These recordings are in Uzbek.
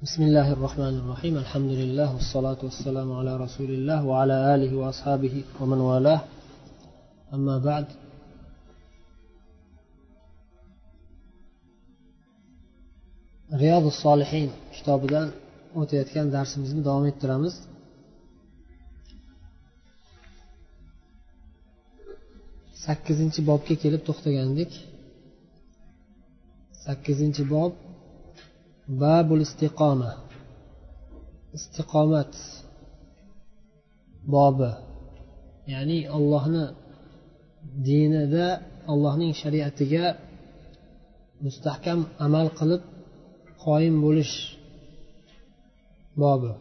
بسم الله الرحمن الرحيم الحمد لله والصلاة والسلام على رسول الله وعلى آله وأصحابه ومن والاه أما بعد رياض الصالحين kitobidan o'tayotgan darsimizni davom ettiramiz sakkizinchi bobga kelib to'xtagandik sakkizinchi bob babul istiqoma. Istiqomat bobi. Ya'ni allohni dinida allohning shariatiga mustahkam amal qilib qoyim bo'lish bobi.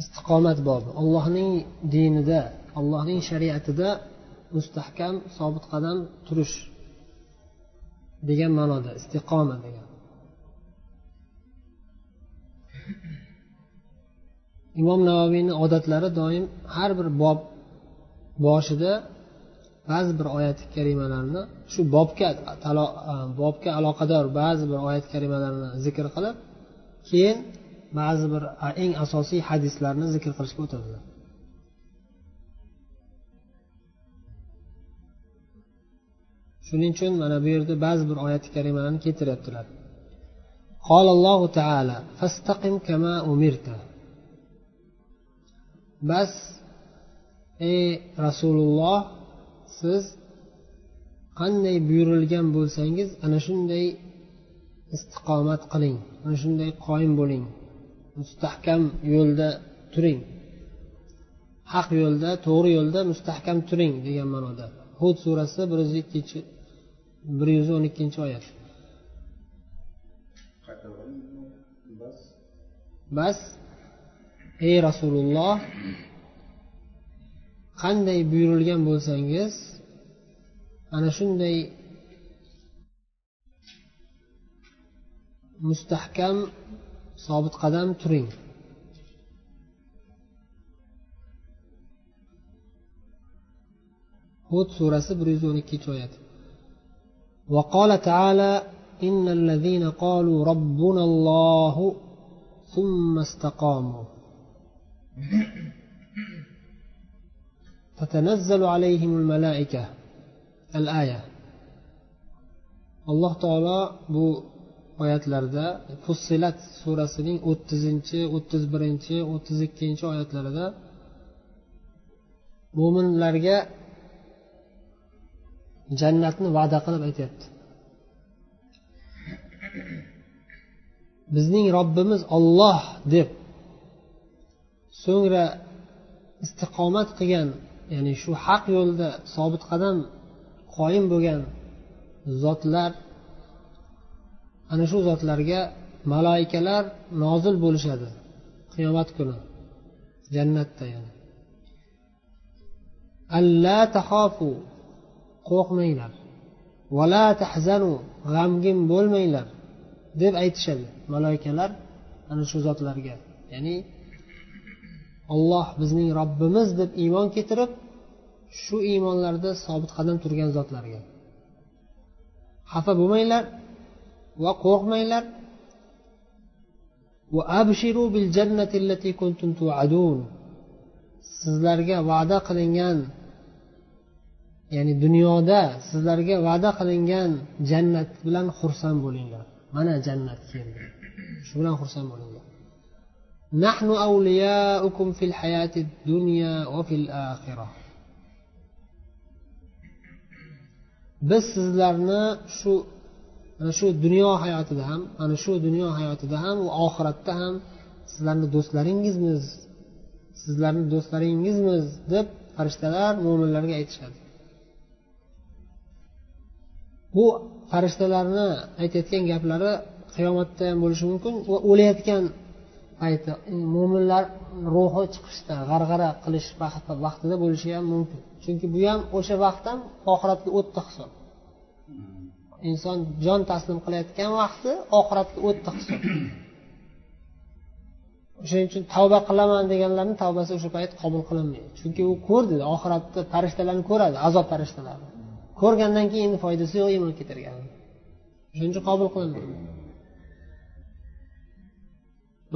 Istiqomat bobi. Allohning dinida allohning shariatida mustahkam sobit qadam turish degan ma'noda. Istiqoma degan. Imom navoiyni odatlari doim har bir bob boshida ba'zi bir oyat karimalarni shu bobga e, bobga aloqador ba'zi bir oyat karimalarni zikr qilib keyin ba'zi bir e, eng asosiy hadislarni zikr qilishga o'tadilar. Shuning uchun mana bu yerda ba'zi bir oyati karimalarni keltiryaptilar. قال الله تعالى فاستقم كما أمرت bas ey rasululloh siz qanday buyurilgan bo'lsangiz ana shunday istiqomat qiling ana shunday qoyim bo'ling mustahkam yo'lda turing haq yo'lda to'g'ri yo'lda mustahkam turing degan ma'noda hud surasi bir yuz ikkinchi bir yuz o'n ikkinchi oyat bas ey rasululloh qanday buyurilgan bo'lsangiz ana shunday mustahkam sobit qadam turing hud surasi bir yuz o'n ikkinchi oyat وقال تعالى إن الذين قالوا ربنا الله ثم استقاموا تتنزل عليهم الملائكة الآية alloh taolo bu oyatlarda fussilat surasining o'ttizinchi o'ttiz birinchi o'ttiz ikkinchi oyatlarida mo'minlarga jannatni va'da qilib aytyapti Bizning robbimiz olloh deb so'ngra istiqomat qilgan ya'ni shu haq yo'lda sobit qadam qoyim bo'lgan zotlar ana shu zotlarga maloikalar nozil bo'lishadi qiyomat kuni jannatda yani. Alla tahofu qo'rqmanglar. Vala tahzanu g'amgin bo'lmanglar. Deb aytishadi maloikalar ana shu zotlarga. Ya'ni olloh bizning robbimiz deb iymon keltirib shu iymonlarda sobit qadam turgan zotlarga. Xafa bo'lmanglar va qo'rqmanglar. Sizlarga va'da qilingan ya'ni dunyoda sizlarga va'da qilingan jannat bilan xursand bo'linglar. mana jannat keldi shu bilan xursand bo'linglar نحن أولياؤكم في الحياة الدنيا وفي الآخرة biz sizlarni shu mana shu dunyo hayotida ham mana shu dunyo hayotida ham va oxiratda ham sizlarni do'stlaringizmiz sizlarni do'stlaringizmiz deb farishtalar mo'minlarga aytishadi bu farishtalarni aytayotgan gaplari qiyomatda ham bo'lishi mumkin va o'layotgan payti e, mo'minlar ruhi chiqishda g'arg'ara qilish vaqtida bo'lishi ham mumkin. Chunki bu ham o'sha vaqt ham oxiratga o'tdi hisob. Inson jon taslim qilayotgan vaqti oxiratga o'tdi hisob. O'shaning uchun tavba qilaman deganlarni tavbasi o'sha payt qabul qilinmaydi. Chunki u ko'rdi oxiratda farishtalarni ko'radi azob farishtalarni. ko'rgandan keyin endi foydasi yo'q iymon keltirgan shuning uchun qabul qilinmaydi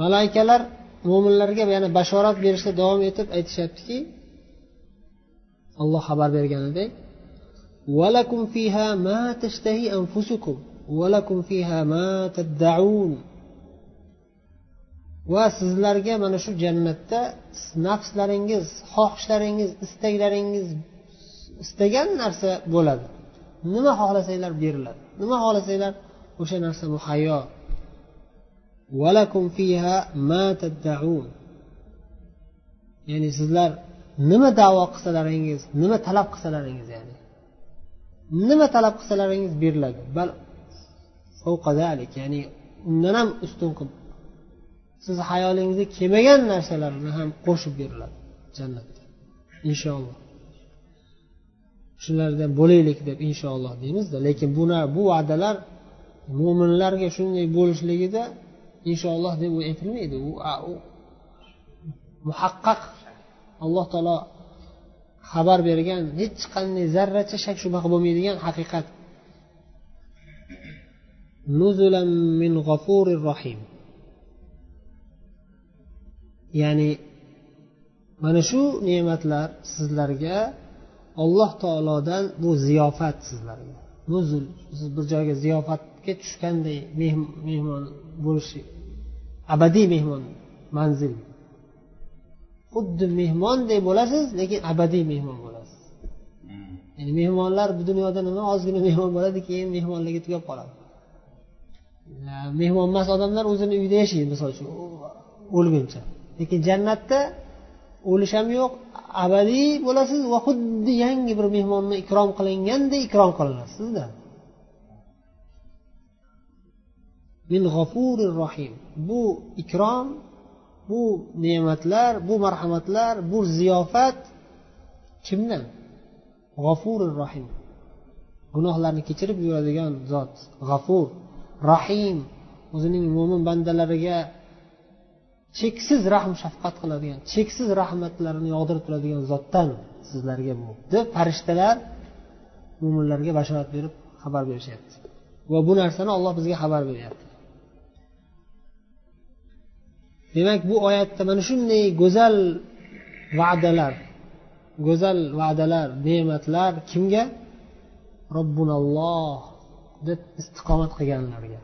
malaikalar mo'minlarga yana bashorat berishda davom etib aytishyaptiki alloh xabar berganidek ولكم فيها ما تشتهي أنفسكم ولكم فيها ما تدعون va sizlarga mana shu jannatda nafslaringiz xohishlaringiz istaklaringiz istagan narsa bo'ladi. Nima xohlasanglar beriladi. Nima xohlasanglar o'sha narsa muhayyo ya'ni sizlar nima davo qilsalaringiz nima talab qilsalaringiz ya'ni nima talab qilsalaringiz beriladi. Bal ya'ni undan ham ustun qilib siz hayolingizga kelmagan narsalarni ham qo'shib beriladi jannatda inshaalloh shulardan bo'laylik deb inshaalloh deymizda. Lekin buna bu va'dalar mo'minlarga shunday bo'lishligida inshaalloh deb aytilmaydi. U muhaqqaq alloh taolo xabar bergan hech qanday zarracha shak shubha bo'lmaydigan haqiqat. Nuzulan min g'afurir rohim ya'ni mana shu ne'matlar sizlarga alloh taolodan bu ziyofat sizlarga. Nuzul siz bir joyga ziyofatga tushganday mehmon bo'lishi abadiy mehmon manzil. Xuddi mehmonday bo'lasiz lekin abadiy mehmon bo'lasiz. Ya'ni mehmonlar bu dunyoda nima ozgina mehmon bo'ladi keyin mehmonligi tugab qoladi. Mehmon emas odamlar o'zini uyida yashaydi misol uchun o'lguncha. Lekin jannatda o'lish ham yo'q abadiy bo'lasiz va xuddi yangi bir mehmonni ikrom qilingandek ikrom qilinasiz sizda min g'ofurir rohim. Bu ikrom bu ne'matlar bu marhamatlar bu ziyofat kimdan? G'ofurir rohim. Gunohlarni kechirib yuradigan zot g'afur rahim o'zining mo'min bandalariga cheksiz rahm shafqat qiladigan cheksiz rahmatlarini yog'dirib turadigan zotdan sizlarga bu deb farishtalar mo'minlarga bashorat berib xabar berishyapti. Va bu narsani olloh bizga xabar beryapti. Demak bu oyatda mana shunday go'zal va'dalar go'zal va'dalar ne'matlar kimga? Robbunalloh deb istiqomat qilganlarga.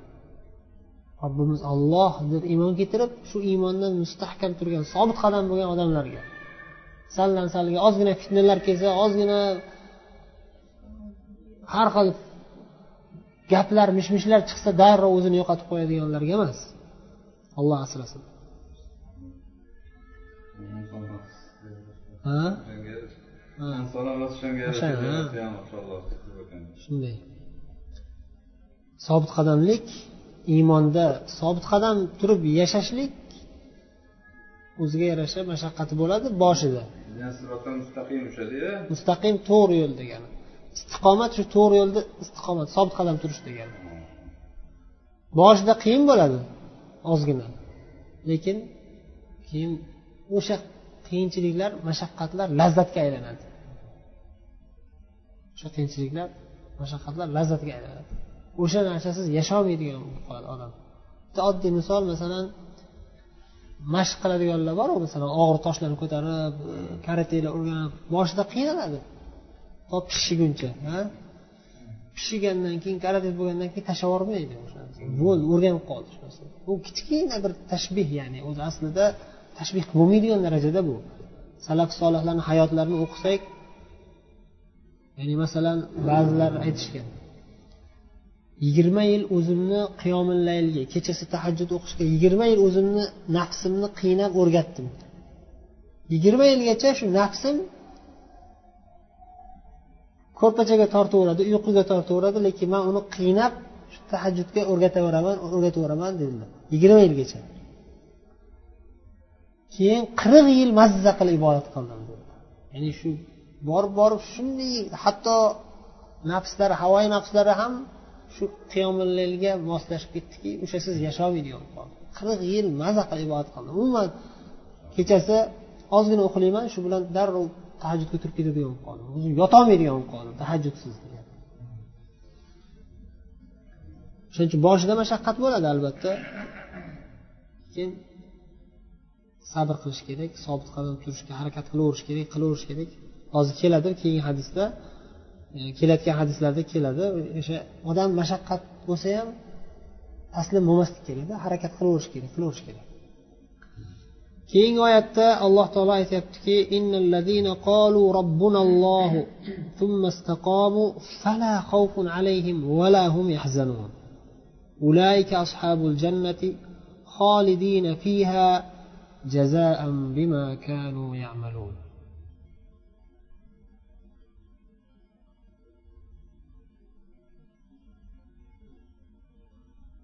Robbimiz olloh deb iymon keltirib shu iymondan mustahkam turgan sobit qadam bo'lgan odamlarga. Saldan salga ozgina fitnalar kelsa ozgina har xil gaplar mish mishlar chiqsa darrov o'zini yo'qotib qo'yadiganlarga emas. Olloh asrasin. Shunday. Sobit qadamlik iymonda sobit qadam turib yashashlik o'ziga yarasha mashaqqati bo'ladi boshida mustaqim to'g'ri yo'l degani. Istiqomat shu to'g'ri yo'lda istiqomat sobit qadam turish degani. Boshida qiyin bo'ladi ozgina. Lekin keyin o'sha qiyinchiliklar mashaqqatlar lazzatga aylanadi. O'sha qiyinchiliklar mashaqqatlar lazzatga aylanadi o'sha narsasiz yasholmaydigan bo'lib qoladi odam. Bitta oddiy misol masalan mashq qiladiganlar boru masalan og'ir toshlarni ko'tarib e, karatelar o'rganib boshida qiynaladi. To pishiguncha pishigandan keyin karate bo'lgandan keyin tashlab yubormaydi bo'ldi o'rganib qoldi bu kichkina bir tashbih ya'ni o'zi aslida tashbih bo'lmaydigan darajada bu. Salaf solihlarni hayotlarini o'qisak ya'ni masalan ba'zilar aytishgan yigirma yil o'zimni qiyomillaylga kechasi tahajjud o'qishga yigirma yil o'zimni nafsimni qiynab o'rgatdim. Yigirma yilgacha shu nafsim ko'rpachaga tortaveradi uyquga tortaveradi lekin man uni qiynab shu tahajjudga o'rgataveraman o'rgataveraman dedilar. Yigirma yilgacha. Keyin qirq yil mazza qilib ibodat qildim ya'ni shu borib borib shunday hatto nafslari havoyi nafslari ham shu qiyomillelga moslashib ketdiki o'shasiz yasholmaydigan bo'lib qoldi. Qirq yil maza qilib ibodat qildim umuman kechasi ozgina uxlayman shu bilan darrov tahajjudga turib ketadigan bo'lib qoldim o'zim yotolmaydigan bo'lib qoldim tahajjudsiz shuning uchun boshida mashaqqat bo'ladi albatta. Keyin sabr qilish kerak sobit qadam turishga harakat qilaverish kerak qilaverish kerak. Hozir keladi keyingi hadisda kelayotgan hadislarda keladi o'sha odam mashaqqat bo'lsa ham taslim bo'lmaslik kerakda harakat qilaverish kerak qilaverish kerak keyingi oyatda alloh taolo aytyaptiki أولئك أصحاب الجنة خالدين فيها جزاء بما كانوا يعملون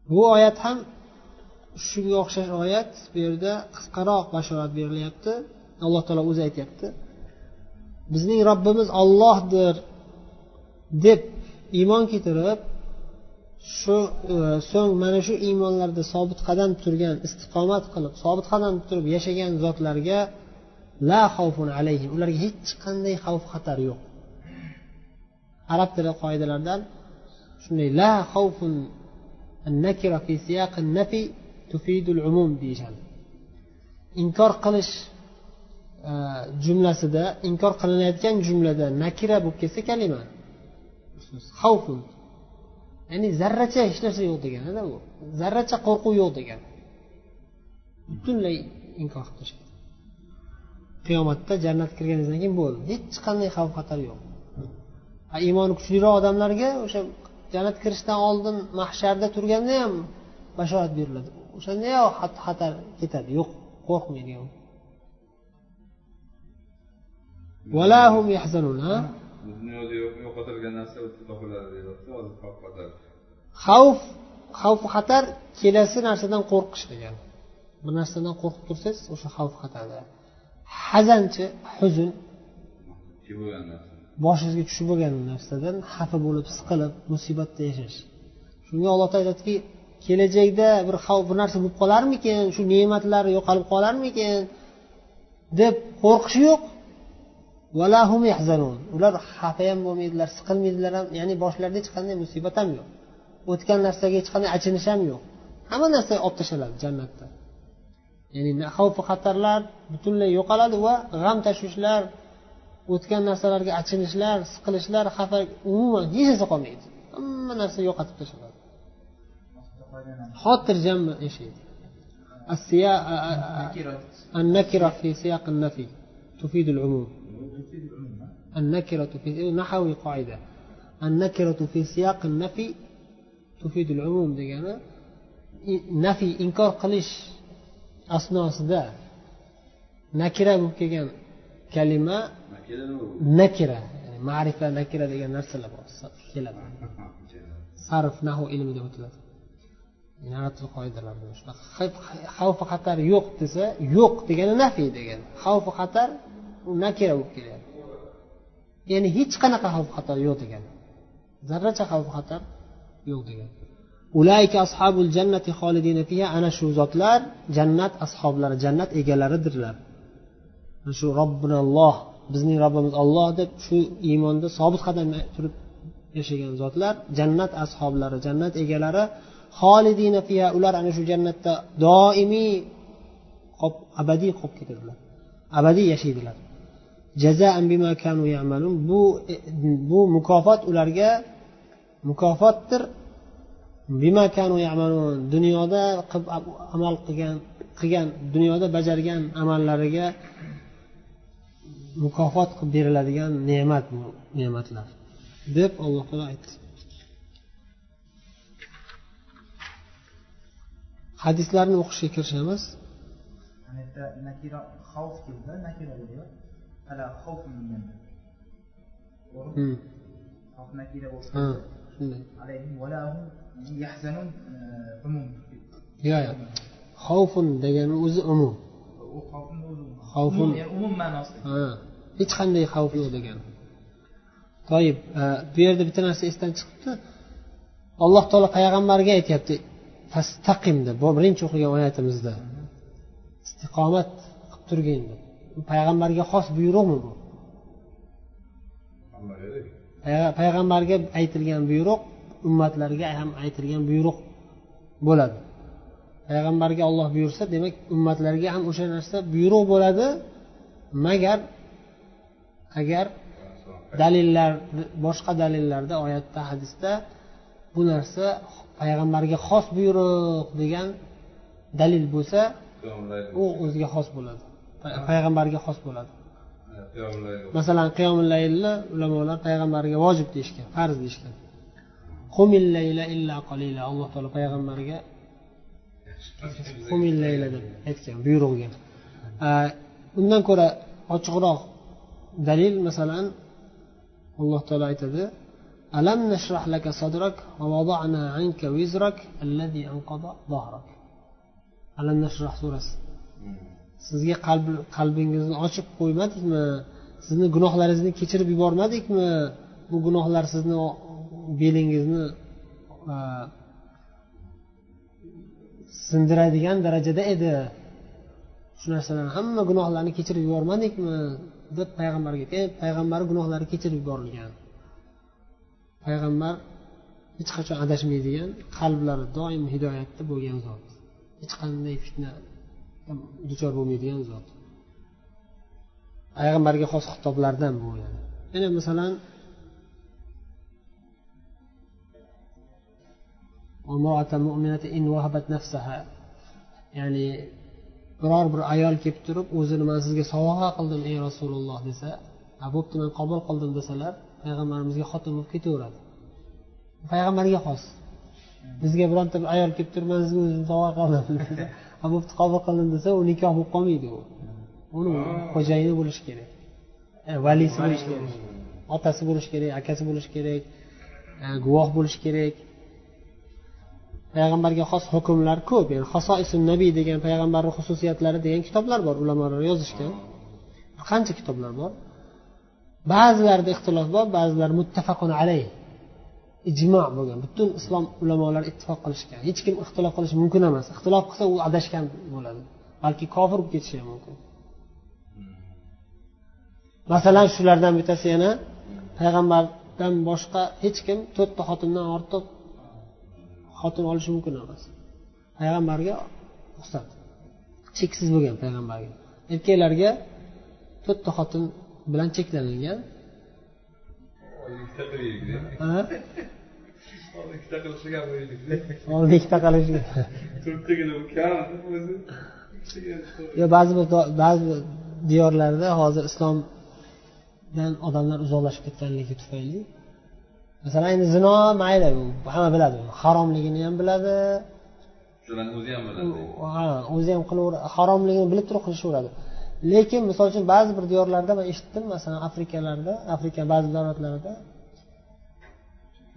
bu oyat ham shunga o'xshash oyat bu yerda qisqaroq bashorat berilyapti. Alloh taolo o'zi aytyapti. Bizning robbimiz ollohdir deb iymon keltirib shu e, so'ng mana shu iymonlarda sobit qadam turgan istiqomat qilib sobit qadam turib yashagan zotlarga la xavfun alayhim ularga hech qanday xavf xatar yo'q. Arab tili qoidalaridan shunday la xavfun النكرة في سياق النفي تفيد العموم deyishadi inkor qilish e, jumlasida inkor qilinayotgan jumlada nakira bo'lib kelsa kalima xavfun ya'ni zarracha hech narsa yo'q deganida u zarracha qo'rquv yo'q degan butunlay inkor qilib tashladi qiyomatda jannatga kirganingizdan keyin bo'ldi hech qanday xavf xatar yo'q iymoni kuchliroq odamlarga o'sha jannatga kirishdan oldin mahsharda turganda ham bashorat beriladi. O'shanda xatar ketadi. Yo'q qo'rqmaydi dunyoda yo'qotilgan narsa topiladi deyapti hozir xavf xatar. Xavf xavfu xatar kelasi narsadan qo'rqish degani bir narsadan qo'rqib tursangiz o'sha xavf xatarda. Hazanchi huzn boshingizga tushib bo'lgan narsadan xafa bo'lib siqilib musibatda yashash. Shunga alloh taolo aytadiki kelajakda bir xavf bir narsa bo'lib qolarmikin? Shu ne'matlar yo'qolib qolarmikin? deb qo'rqishi yo'q. Ular xafa ham bo'lmaydilar siqilmaydilar ham ya'ni boshlarida hech qanday musibat ham yo'q. O'tgan narsaga hech qanday achinish ham yo'q. Hamma narsa olib tashlanadi jannatda. Ya'ni xavfu xatarlar butunlay yo'qoladi va g'am tashvishlar o'tgan narsalarga achinishlar siqilishlar xafa umuman hech narsa qolmaydi hamma narsa yo'qotib tashladi xotirjam yashaydi النكرة في سياق النفي تفيد العموم النكرة في نحوي قاعدة النكرة في سياق النفي تفيد العموم degani nafiy inkor qilish asnosida nakira bo'lib kelgan kalima nakira ma'rifa nakira degan narsalar keladi. Sarf nahu ilmida o'tiladi. Qoidalarida xavfi xatar yo'q desa yo'q degani nafiy degani xavfi xatar u nakira bo'lib kelyapti ya'ni hech qanaqa xavf xatar yo'q degani zarracha xavf xatar yo'q degan. Ulayka ashabul jannati xolidina fiha ana shu zotlar jannat ashoblari jannat egalaridirlar. Shu robbinalloh bizning robbimiz olloh deb shu iymonda sobit qadam turib yashagan zotlar jannat ashoblari jannat egalari xolidina fiya ular ana shu jannatda doimiy abadiy qolib ketadilar abadiy yashaydilar. Bu bu mukofot ularga mukofotdir. Dunyoda amal qilgan qilgan dunyoda bajargan amallariga mukofot qilib beriladigan ne'mat bu ne'matlar deb alloh taolo aytdi. Hadislarni o'qishga kirishamiz. Xavf keldi nakira bo'lyapti hali xavf nakira yo'q yo'q xavfun degani o'zi umum xavfun umum ma'nosida hech qanday xavf yo'q degani toyib bu yerda bitta narsa esdan chiqibdi. Alloh taolo payg'ambarga aytyapti fastaqim deb birinchi o'qigan oyatimizda. Istiqomat qilib turgin deb. Payg'ambarga xos buyruqmi bu? Payg'ambarga aytilgan buyruq ummatlarga ham aytilgan buyruq bo'ladi payg'ambarga olloh buyursa demak ummatlarga ham o'sha narsa buyruq bo'ladi. Magar agar dalillar boshqa dalillarda oyatda hadisda bu narsa payg'ambarga xos buyruq degan dalil bo'lsa u o'ziga xos bo'ladi. Pa- payg'ambarga xos bo'ladi. Masalan qiyomul laylni ulamolar payg'ambarga vojib deyishgan farz deyishgan. Alloh taolo payg'ambarga aytgan buyrug'ga A, undan ko'ra ochiqroq dalil masalan alloh taolo aytadi alam nashrah laka sadrak va vada'na anka wizrak alladhi anqada dhahrak. Alam nashrah surasi. Sizga qalb qalbingizni ochib qo'ymadikmi? Sizni gunohlaringizni kechirib yubormadikmi? Bu gunohlar sizni belingizni e, sindiradigan darajada edi. Shu narsalarni hamma gunohlarni kechirib yubormadikmi? deb payg'ambarga aytgan payg'ambar gunohlari kechirib yuborilgan. Payg'ambar hech qachon adashmaydigan qalblari doim hidoyatda bo'lgan zot. Hech qanday fitna duchor bo'lmaydigan zot. Payg'ambarga xos xitoblardan bu yani. Yana masalan وامرأة مؤمنة إن وهبت نفسها ya'ni biror bir ayol kelib turib o'zini man sizga sovg'a qildim ey rasululloh desa ha bo'pti man qabul qildim desalar payg'ambarimizga xotin bo'lib ketaveradi payg'ambarga xos bizga bironta bir ayol kelib turib man sizga o'zimni sovg'a qildim desa ha bo'pti qabul qildim desa u nikoh bo'lib qolmaydi u uni xo'jayini bo'lishi kerak e, valisi bo'lishi kerak otasi bo'lishi kerak akasi bo'lishi kerak e, guvoh bo'lishi kerak Payg'ambarga xos hukmlar ko'p ya'ni hasoisun nabiy degan payg'ambarni xususiyatlari degan kitoblar bor ulamolar yozishgan. Qancha kitoblar bor? Ba'zilarida ixtilof bor ba'zilar muttafaqun alayh. Ijmo bo'lgan. Butun islom ulamolari ittifoq qilishgan. Hech kim ixtilof qilishi mumkin emas. Ixtilof qilsa u adashgan bo'ladi. Balki kofir bo'lib ketishi ham mumkin. Masalan shulardan bittasi yana payg'ambardan boshqa hech kim to'rtta xotindan ortiq xotin olishi mumkin emas. Payg'ambarga ruxsat. Cheksiz bo'lgan payg'ambarga. Erkaklarga to'rtta xotin bilan cheklanilgan. Ikkita qilishi gap o'ylaylik oldin ikkita qilish to'rttagina bu kam. O'zi yo ba'zi bir ba'zi bir diyorlarda hozir islomdan odamlar uzoqlashib ketganligi tufayli masalan endi zino mayli hamma biladi. Haromligini ham biladi. O'zi ham biladi. Ha o'zi ham qilaver haromligini bilib turib qilishaveradi. Lekin misol uchun ba'zi bir diyorlarda man eshitdim masalan afrikalarda afrika ba'zi davlatlarida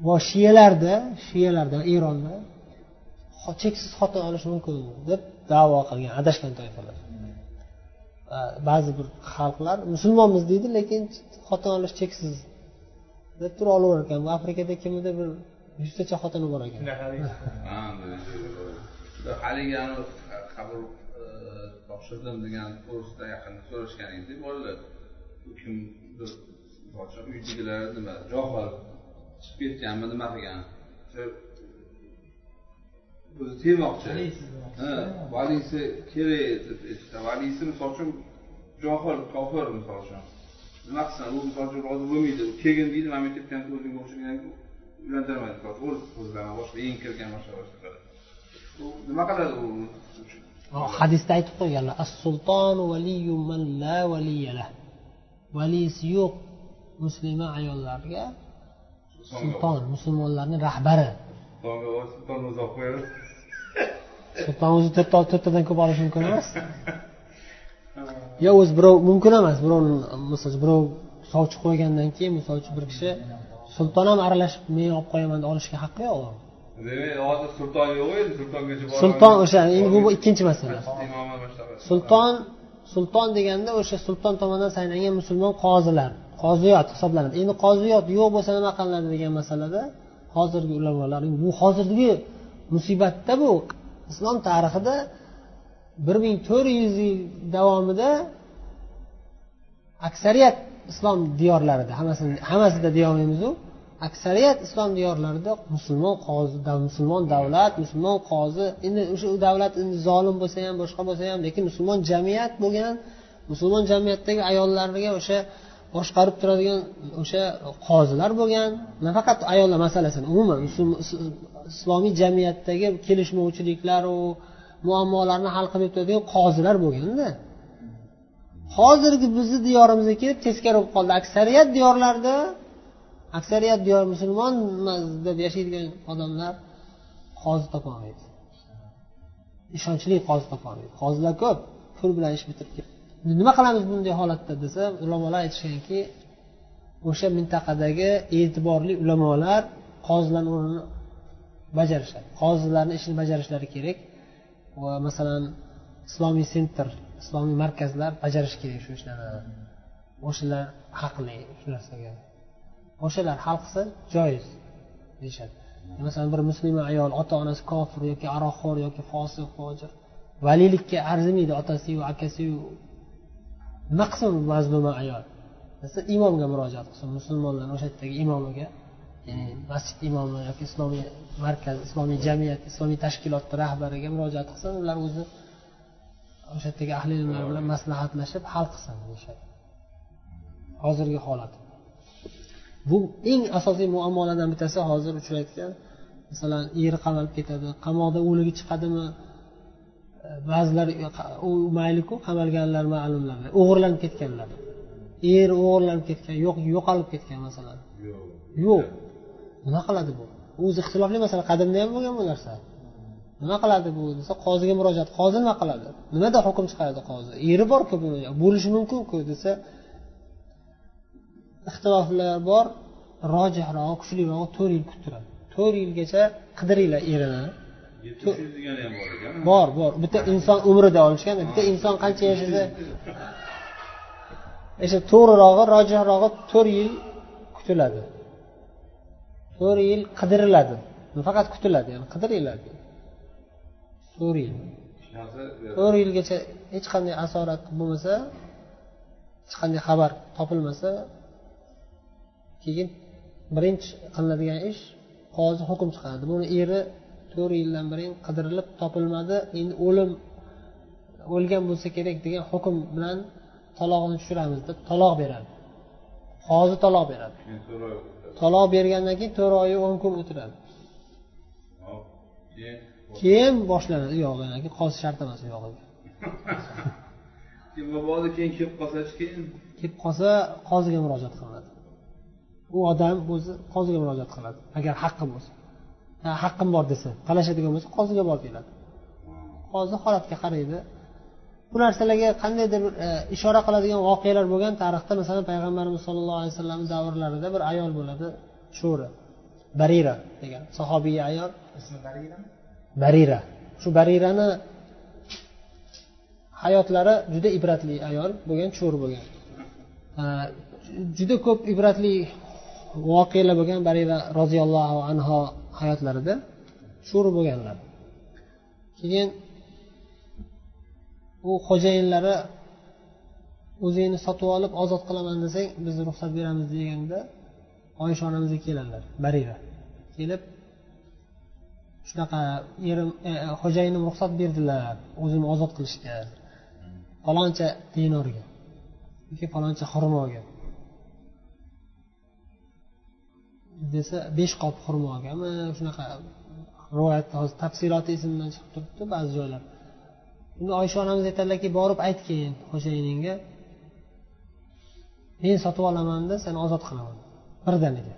va shiyalarda shiyalarda eronda cheksiz xotin olish mumkin deb davo qilgan adashgan toifalar. Va ba'zi bir xalqlar musulmonmiz deydi lekin xotin olish cheksiz deb turib olaverar ekan bu afrikada kimida bir yuztacha xotini bor ekan. Haligi qabul e, topshirdim degan to'g'risida yaqinda so'rashgan edik bolalar u kim? Bir boshqa uydagilar nima? Johil chiqib ketganmi nima qilgan? O'zi tegmoqchi ha valisi kerak deb aytdi valisi misol uchun johil kofir misol uchun nima qilsin u misol uchun rozi bo'lmaydi. Kelgin deydi man aytayotgan o'zingga o'xshagan uylantirmaydi o'z o'zlarini boshqa eng kirgan boshqa u nima qiladi u hadisda aytib qo'yganlar as sultonu valiyu man la valiya lah. Valisi yo'q muslima ayollarga sulton musulmonlarni rahbari. Sulton sulton o'zi to'rtta to'rttadan ko'p olishi mumkin emas yo o'zi birov mumkin emas birovni misol uchun birov sovchi qo'ygandan keyin misol uchun bir kishi sulton ham aralashib men olib qo'yaman deb olishga haqqi yo'q hozir sulton yo'q edi sultongacha sulton o'sha endi bu ikkinchi masala. Sulton sulton deganda o'sha sulton tomonidan saylangan musulmon qozilar qoziyot hisoblanadi. Endi qoziyot yo'q bo'lsa nima qilinadi degan masalada hozirgi ulamolar bu hozirgi musibatda bu islom tarixida bir ming to'rt yuz yil davomida aksariyat islom diyorlarida hammasini hammasida deyolmaymizu aksariyat islom diyorlarida musulmon qozi musulmon davlat musulmon qozi endi o'sha davlat endi zolim bo'lsa ham boshqa bo'lsa ham lekin musulmon jamiyat bo'lgan musulmon jamiyatdagi ayollarga o'sha boshqarib turadigan o'sha qozilar bo'lgan nafaqat ayollar masalasini umuman islomiy jamiyatdagi kelishmovchiliklaru muammolarni hal qilib turadigan qozilar bo'lganda hozirgi bizni diyorimizga kelib teskari bo'lib qoldi. Aksariyat diyorlarda aksariyat diyor musulmon deb yashaydigan odamlar qozi topolmaydi ishonchli qozi topolmaydi qozilar ko'p pul bilan ish bitirib nima qilamiz bunday holatda desa ulamolar aytishganki o'sha mintaqadagi e'tiborli ulamolar qozilarni o'rnini bajarishadi. Qozilarni ishini bajarishlari kerak. Va masalan islomiy sentr islomiy markazlar bajarishi kerak shu ishlarni. O'shalar haqli shu narsaga. O'shalar hal qilsa joiz deyishadi. Masalan bir muslima ayol ota onasi kofir yoki aroqxo'r yoki fosiq fojir valiylikka arzimaydi otasiyu akasiyu nima qilsin mazluma ayol. Desa imomga murojaat qilsin musulmonlarni o'sha yerdagi imomiga ya'ni masjid imomi yoki islomiy markaz islomiy jamiyat islomiy tashkilotni rahbariga murojaat qilsin ular o'zi o'sha yerdagi ahli ilmlar bilan maslahatlashib hal qilsin deyishadi hozirgi holat. Bu eng asosiy muammolardan bittasi hozir uchrayotgan masalan eri qamalib ketadi qamoqda o'ligi chiqadimi? Ba'zilar u mayliku qamalganlar ma'lumlar o'g'irlanib ketganlar. Eri o'g'irlanib ketgan yo'q yo'qolib ketgan masalan. Yo'q nima qiladi bu? O'zi ixtilofli masala qadimda ham bo'lgan bu narsa. Nima qiladi bu desa qoziga murojaat. Qozi nima qiladi? Nimada hukm chiqaradi qozi eri borku buni? Bo'lishi mumkinku desa ixtiloflar bor rojihroq kuchlirog'i to'rt yil kuttiradi to'rt yilgacha qidiringlar erini. Bor bor bitta inson umrida olishgan bitta inson qancha yashasa o'sha to'g'rirog'i rojihrog'i to'rt yil kutiladi to'rt yil qidiriladi. Faqat kutiladi ya'ni qidiriladi. To'rt yil to'rt yilgacha hech qanday asorat bo'lmasa hech qanday xabar topilmasa keyin birinchi qilinadigan ish qozi hukm chiqaradi. Buni eri to'rt yildan beri qidirilib topilmadi. Endi o'lim o'lgan bo'lsa kerak degan hukm bilan talog'ini tushiramiz deb taloq beradi. Qozi taloq beradi taloq bergandan keyin to'rt oyi o'n kun o'tiradi. Keyin boshlanadi. Uyog'idan keyin qozi shart emas uyog'iga mabodo keyin kelib qolsachi keyin? Kelib qolsa qoziga murojaat qilinadi. U odam o'zi qoziga murojaat qiladi agar haqqi bo'lsa. Haqqim bor desa talashadigan bo'lsa qoziga borib keladi qozi holatga qaraydi bu narsalarga qandaydir e, ishora qiladigan voqealar bo'lgan tarixda masalan payg'ambarimiz sollallohu alayhi vasallam davrlarida bir ayol bo'ladi sho'ri barira degan sahobiy ayol. Ismi barirami barira. Shu barirani hayotlari juda ibratli ayol bo'lgan cho'r bo'lgan. Juda ko'p ibratli voqealar bo'lgan barira roziyallohu anhu hayotlarida sho'ri bo'lganlar. Keyin u xo'jayinlari o'zingni sotib olib ozod qilaman desang biz ruxsat beramiz deganda oysha onamizga keladilar barira. Kelib shunaqa erim e, e, xo'jayinim ruxsat berdilar o'zimni ozod qilishga faloncha dinorga yoki faloncha xurmoga. Desa besh qop xurmogami shunaqa rivoyatda hozir tafsiloti esimdan chiqib turibdi ba'zi joylar unda oysha onamiz aytadilarki borib aytgin xo'jayiningga men sotib olamanda seni ozod qilaman. Birdaniga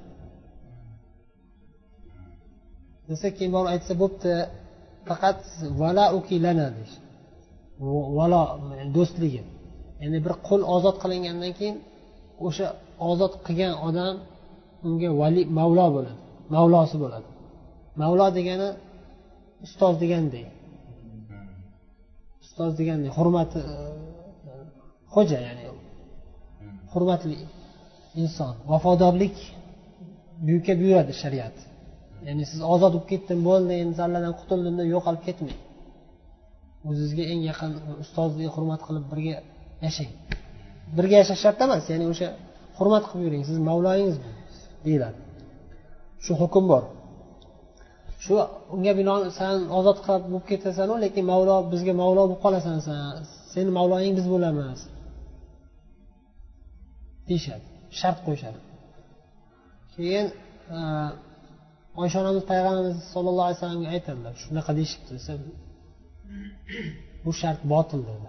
desa keyin borib aytsa bo'pti faqat vala ukilana deyish valo do'stligi. Ya'ni bir qul ozod qilingandan keyin o'sha ozod qilgan odam unga vali mavlo bo'ladi mavlosi bo'ladi. Mavlo degani ustoz degandek. Ustoz degandek hurmati e, xo'ja ya'ni hurmatli inson vafodorlik buyukka buyuradi shariat. Ya'ni siz ozod bo'lib ketdim bo'ldi endi zalladan qutuldim deb yo'qolib ketmang. O'zizga eng yaqin ustozni hurmat qilib birga yashang. Birga yashash shart emas ya'ni o'sha hurmat qilib yuring siz mavloyingiz deyiladi. Shu hukm bor. Shu unga binoan san ozod qilib bo'lib ketasanu lekin mavlo bizga mavlo bo'lib qolasan san seni mavloying biz bo'lamiz. Deyishadi shart qo'yishadi. Keyin e, oysha onamiz payg'ambarimiz sollallohu alayhi vasallamga aytadilar shunaqa deyishibdi desa bu shart botil dedi.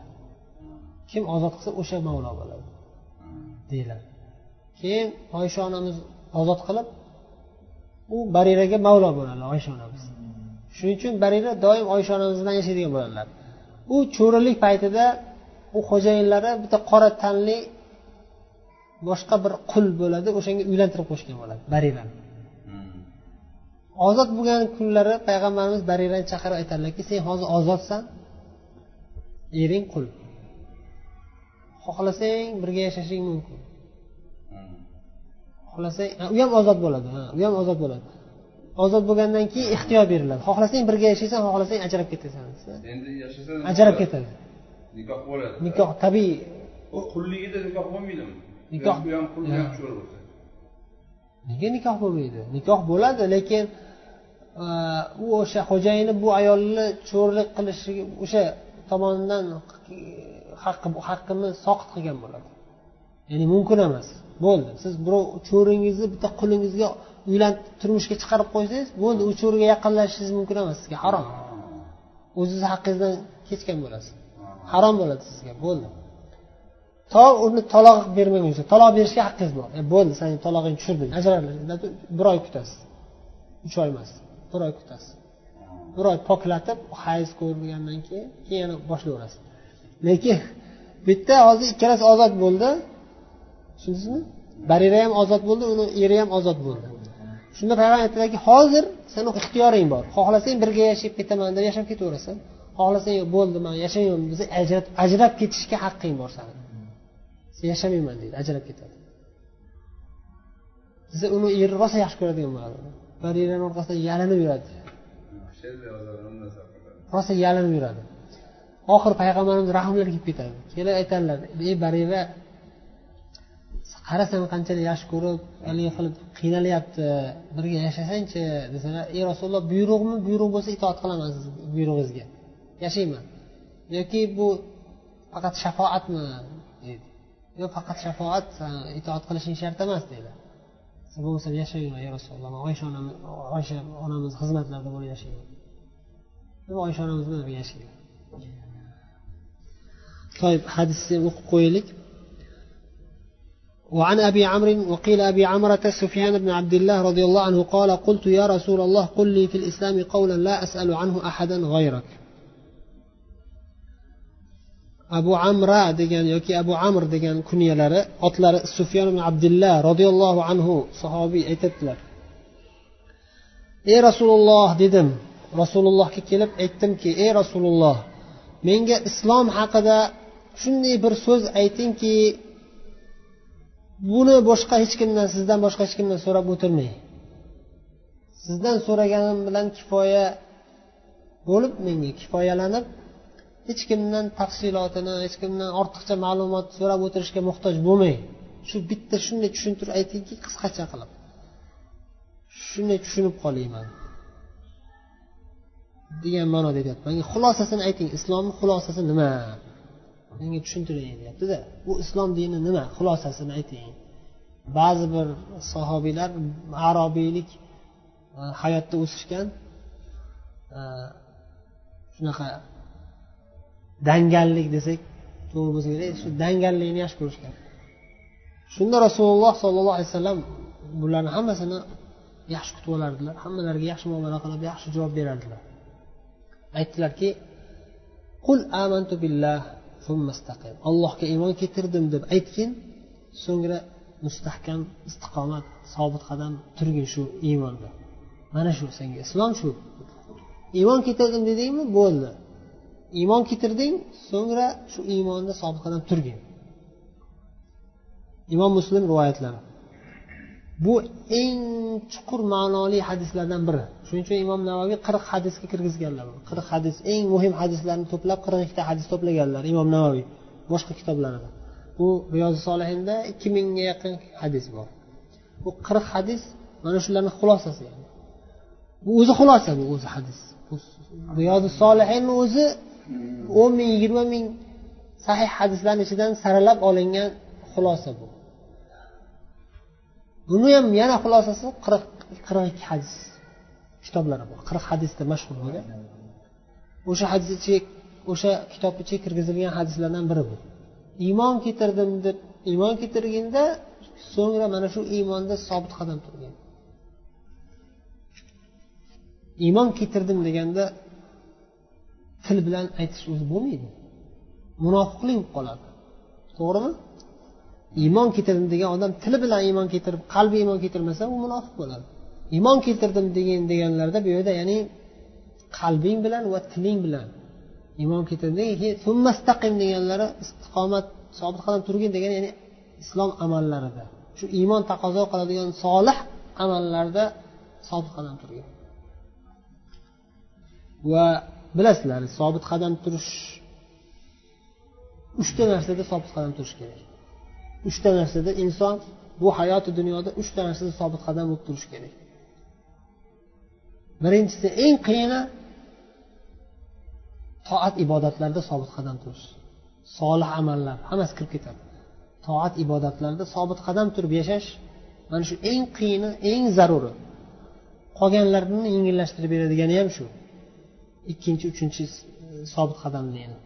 Kim ozod qilsa o'sha mavlo bo'ladi deyiladi. Keyin oysha onamiz ozod qilib u bariraga mavlo bo'ladi oysha onamiz. Shuning uchun barira doim oysha onamiz bilan yashaydigan bo'ladilar u cho'rilik paytida u xo'jayinlari bitta qora tanli boshqa bir qul bo'ladi o'shanga uylantirib qo'yishgan bo'ladi barirani ozod bo'lgan kunlari payg'ambarimiz barirani chaqirib aytadilarki sen hozir ozodsan ering qul. Xohlasang birga yashashing mumkin. Xohlasang u ham ozod bo'ladi u ham ozod bo'ladi. Ozod bo'lgandan keyin ixtiyor beriladi. Xohlasang birga yashaysan xohlasang ajrab ketasan. Endi yashasa ajrab ketadi. Nikoh bo'ladi. Nikoh tabiiy. U qulligida nikoh bo'lmaydimi? Nikoh- bu ham qul bu ham cho'ri bo'lsa. Nega nikoh bo'lmaydi? Nikoh bo'ladi lekin e, u o'sha xo'jayini bu ayolni cho'rlik qilishi o'sha tomonidan haqqi haqqini soqit qilgan bo'ladi. Ya'ni mumkin emas bo'ldi. Siz birov cho'ringizni bitta qulingizga uylantirib turmushga chiqarib qo'ysangiz bo'ldi u cho'riga yaqinlashishingiz mumkin emas sizga harom. O'zizni haqqingizdan kechgan bo'lasiz. Harom bo'ladi sizga bo'ldi. To uni taloq bermaguncha taloq berishga haqqingiz bor. E, bo'ldi san talog'ingni tushirdim ajraldi bir oy kutasiz. Uch oy emas bir oy kutasiz. Bir oy poklatib hayz ko'rgandan keyin keyin yana boshlayverasiz lekin bitta hozir ikkalasi ozod bo'ldi. Tushundingizmi? Barira ham ozod bo'ldi uni eri ham ozod bo'ldi. Shunda payg'ambar aytdilarki hozir seni ixtiyoring bor. Xohlasang birga yashab ketaman deb yashab ketaverasan. Xohlasang yo'q bo'ldi man yashamayman desa ajrab ketishga haqqing bor sani sen yashamayman deydi ajrab ketadi. Desa uni eri rosa yaxshi ko'radigan bo'ladi. Barirani orqasidan yalinib yuradi. Rosa yalinib yuradi. Oxiri payg'ambarimiz rahmlari kelib ketadi. Kelib aytadilar ey barira qarasam qanchalik yaxshi ko'rib haligi qilib qiynalyapti birga yashasangchi desalar ey rasululloh buyruqmi buyruq bo'lsa itoat qilaman sizni buyrug'ingizga. Yashayman. Yoki bu faqat shafoatmi deydi. Yo faqat shafoat itoat qilishing shart emas deydi. Bo'lmasa yashayman ey rasululloh. Oysha onam oysha onamiz xizmatlarida bo'lib yashayman. Oysha onamiz bilan birga yashayman hadisni o'qib qo'yaylik. وعن أبي عمرو وقيل أبي عمرة سفيان بن عبد الله رضي الله عنه قال قلت يا رسول الله قل لي في الإسلام قولا لا أسأل عنه أحدا غيرك abu amra degan yoki abu amr degan kunyalari otlari sufyon ibn abdullah roziyallohu anhu sahobiy aytadilar ey rasululloh dedim rasulullohga kelib aytdimki ey rasululloh menga islom haqida shunday bir so'z aytingki buni boshqa hech kimdan sizdan boshqa hech kimdan so'rab o'tirmang. Sizdan so'raganim bilan kifoya bo'lib menga kifoyalanib hech kimdan tafsilotini hech kimdan ortiqcha ma'lumot so'rab o'tirishga muhtoj bo'lmay shu bitta shunday tushuntirib aytingki qisqacha qilib. Shunday tushunib qolayman. Degan ma'noda aytyapti manga xulosasini ayting. Islomni xulosasi nima? Menga tushuntiring deyaptida bu islom dini nima? Xulosasini ayting. Ba'zi bir sahobiylar arobiylik e, hayotda o'sishgan e, shunaqa dangallik desak to'g'ri bo'lsa kerak shu dangallikni yaxshi ko'rishgan. Shunda rasululloh sollallohu alayhi vasallam bularni hammasini yaxshi kutib olardilar hammalariga yaxshi muomala qilib yaxshi javob berardilar. Aytdilarki qul amantu billah. Allohga iymon keltirdim deb aytgin so'ngra mustahkam istiqomat sobit qadam turgin shu iymonda mana shu senga islom shu. Iymon keltirdim dedingmi? Bo'ldi. Iymon keltirding so'ngra shu iymonda sobit qadam turgin. Imom muslim rivoyatlari. Bu eng chuqur ma'noli hadislardan biri. Shuning uchun imom navoiy qirq hadisga kirgizganlar. Qirq hadis eng muhim hadislarni to'plab qirq ikkita hadis to'plaganlar imom navoiy boshqa kitoblarida. Bu riyozi solihinda ikki mingga yaqin hadis bor. Bu qirq hadis mana shularni xulosasi yani. Bu o'zi xulosa bu o'zi hadis. Riyozi solihinni o'zi o'n ming yigirma ming sahih hadislarni ichidan saralab olingan xulosa bu. Buni ham yana xulosasi qirq qirq ikki hadis kitoblari bor. Qirq hadisda mashhur bo'lgan o'sha hadis ichiga o'sha kitob ichiga kirgizilgan hadislardan biri bu. Iymon keltirdim deb iymon keltirganda so'ngra mana shu iymonda sobit qadam turgan. Iymon keltirdim deganda til bilan aytish o'zi bo'lmaydi. Munofiqlik bo'lib qoladi. To'g'rimi? Iymon keltirdim degan odam tili bilan iymon keltirib qalbi iymon keltirmasa u munofiq bo'ladi. Iymon keltirdim degan deganlarda bu yerda ya'ni qalbing bilan va tiling bilan iymon keltirdim keyin deganlari istiqomat sobit qadam turgin degani ya'ni islom amallarida. Shu iymon taqozo qiladigan solih amallarda sobit qadam turgin. Va bilasizlar sobit qadam turish uchta narsada sobit qadam turish kerak. Uchta narsada inson bu hayoti dunyoda uchta narsada sobit qadam bo'lib turishi kerak. Birinchisi eng qiyini toat ibodatlarda sobit qadam turish. Solih amallar hammasi kirib ketadi. Toat ibodatlarda sobit qadam turib yashash mana shu eng qiyini eng zaruri. Qolganlarini yengillashtirib beradigani ham shu. Ikkinchi uchinchi e, sobit qadamlikni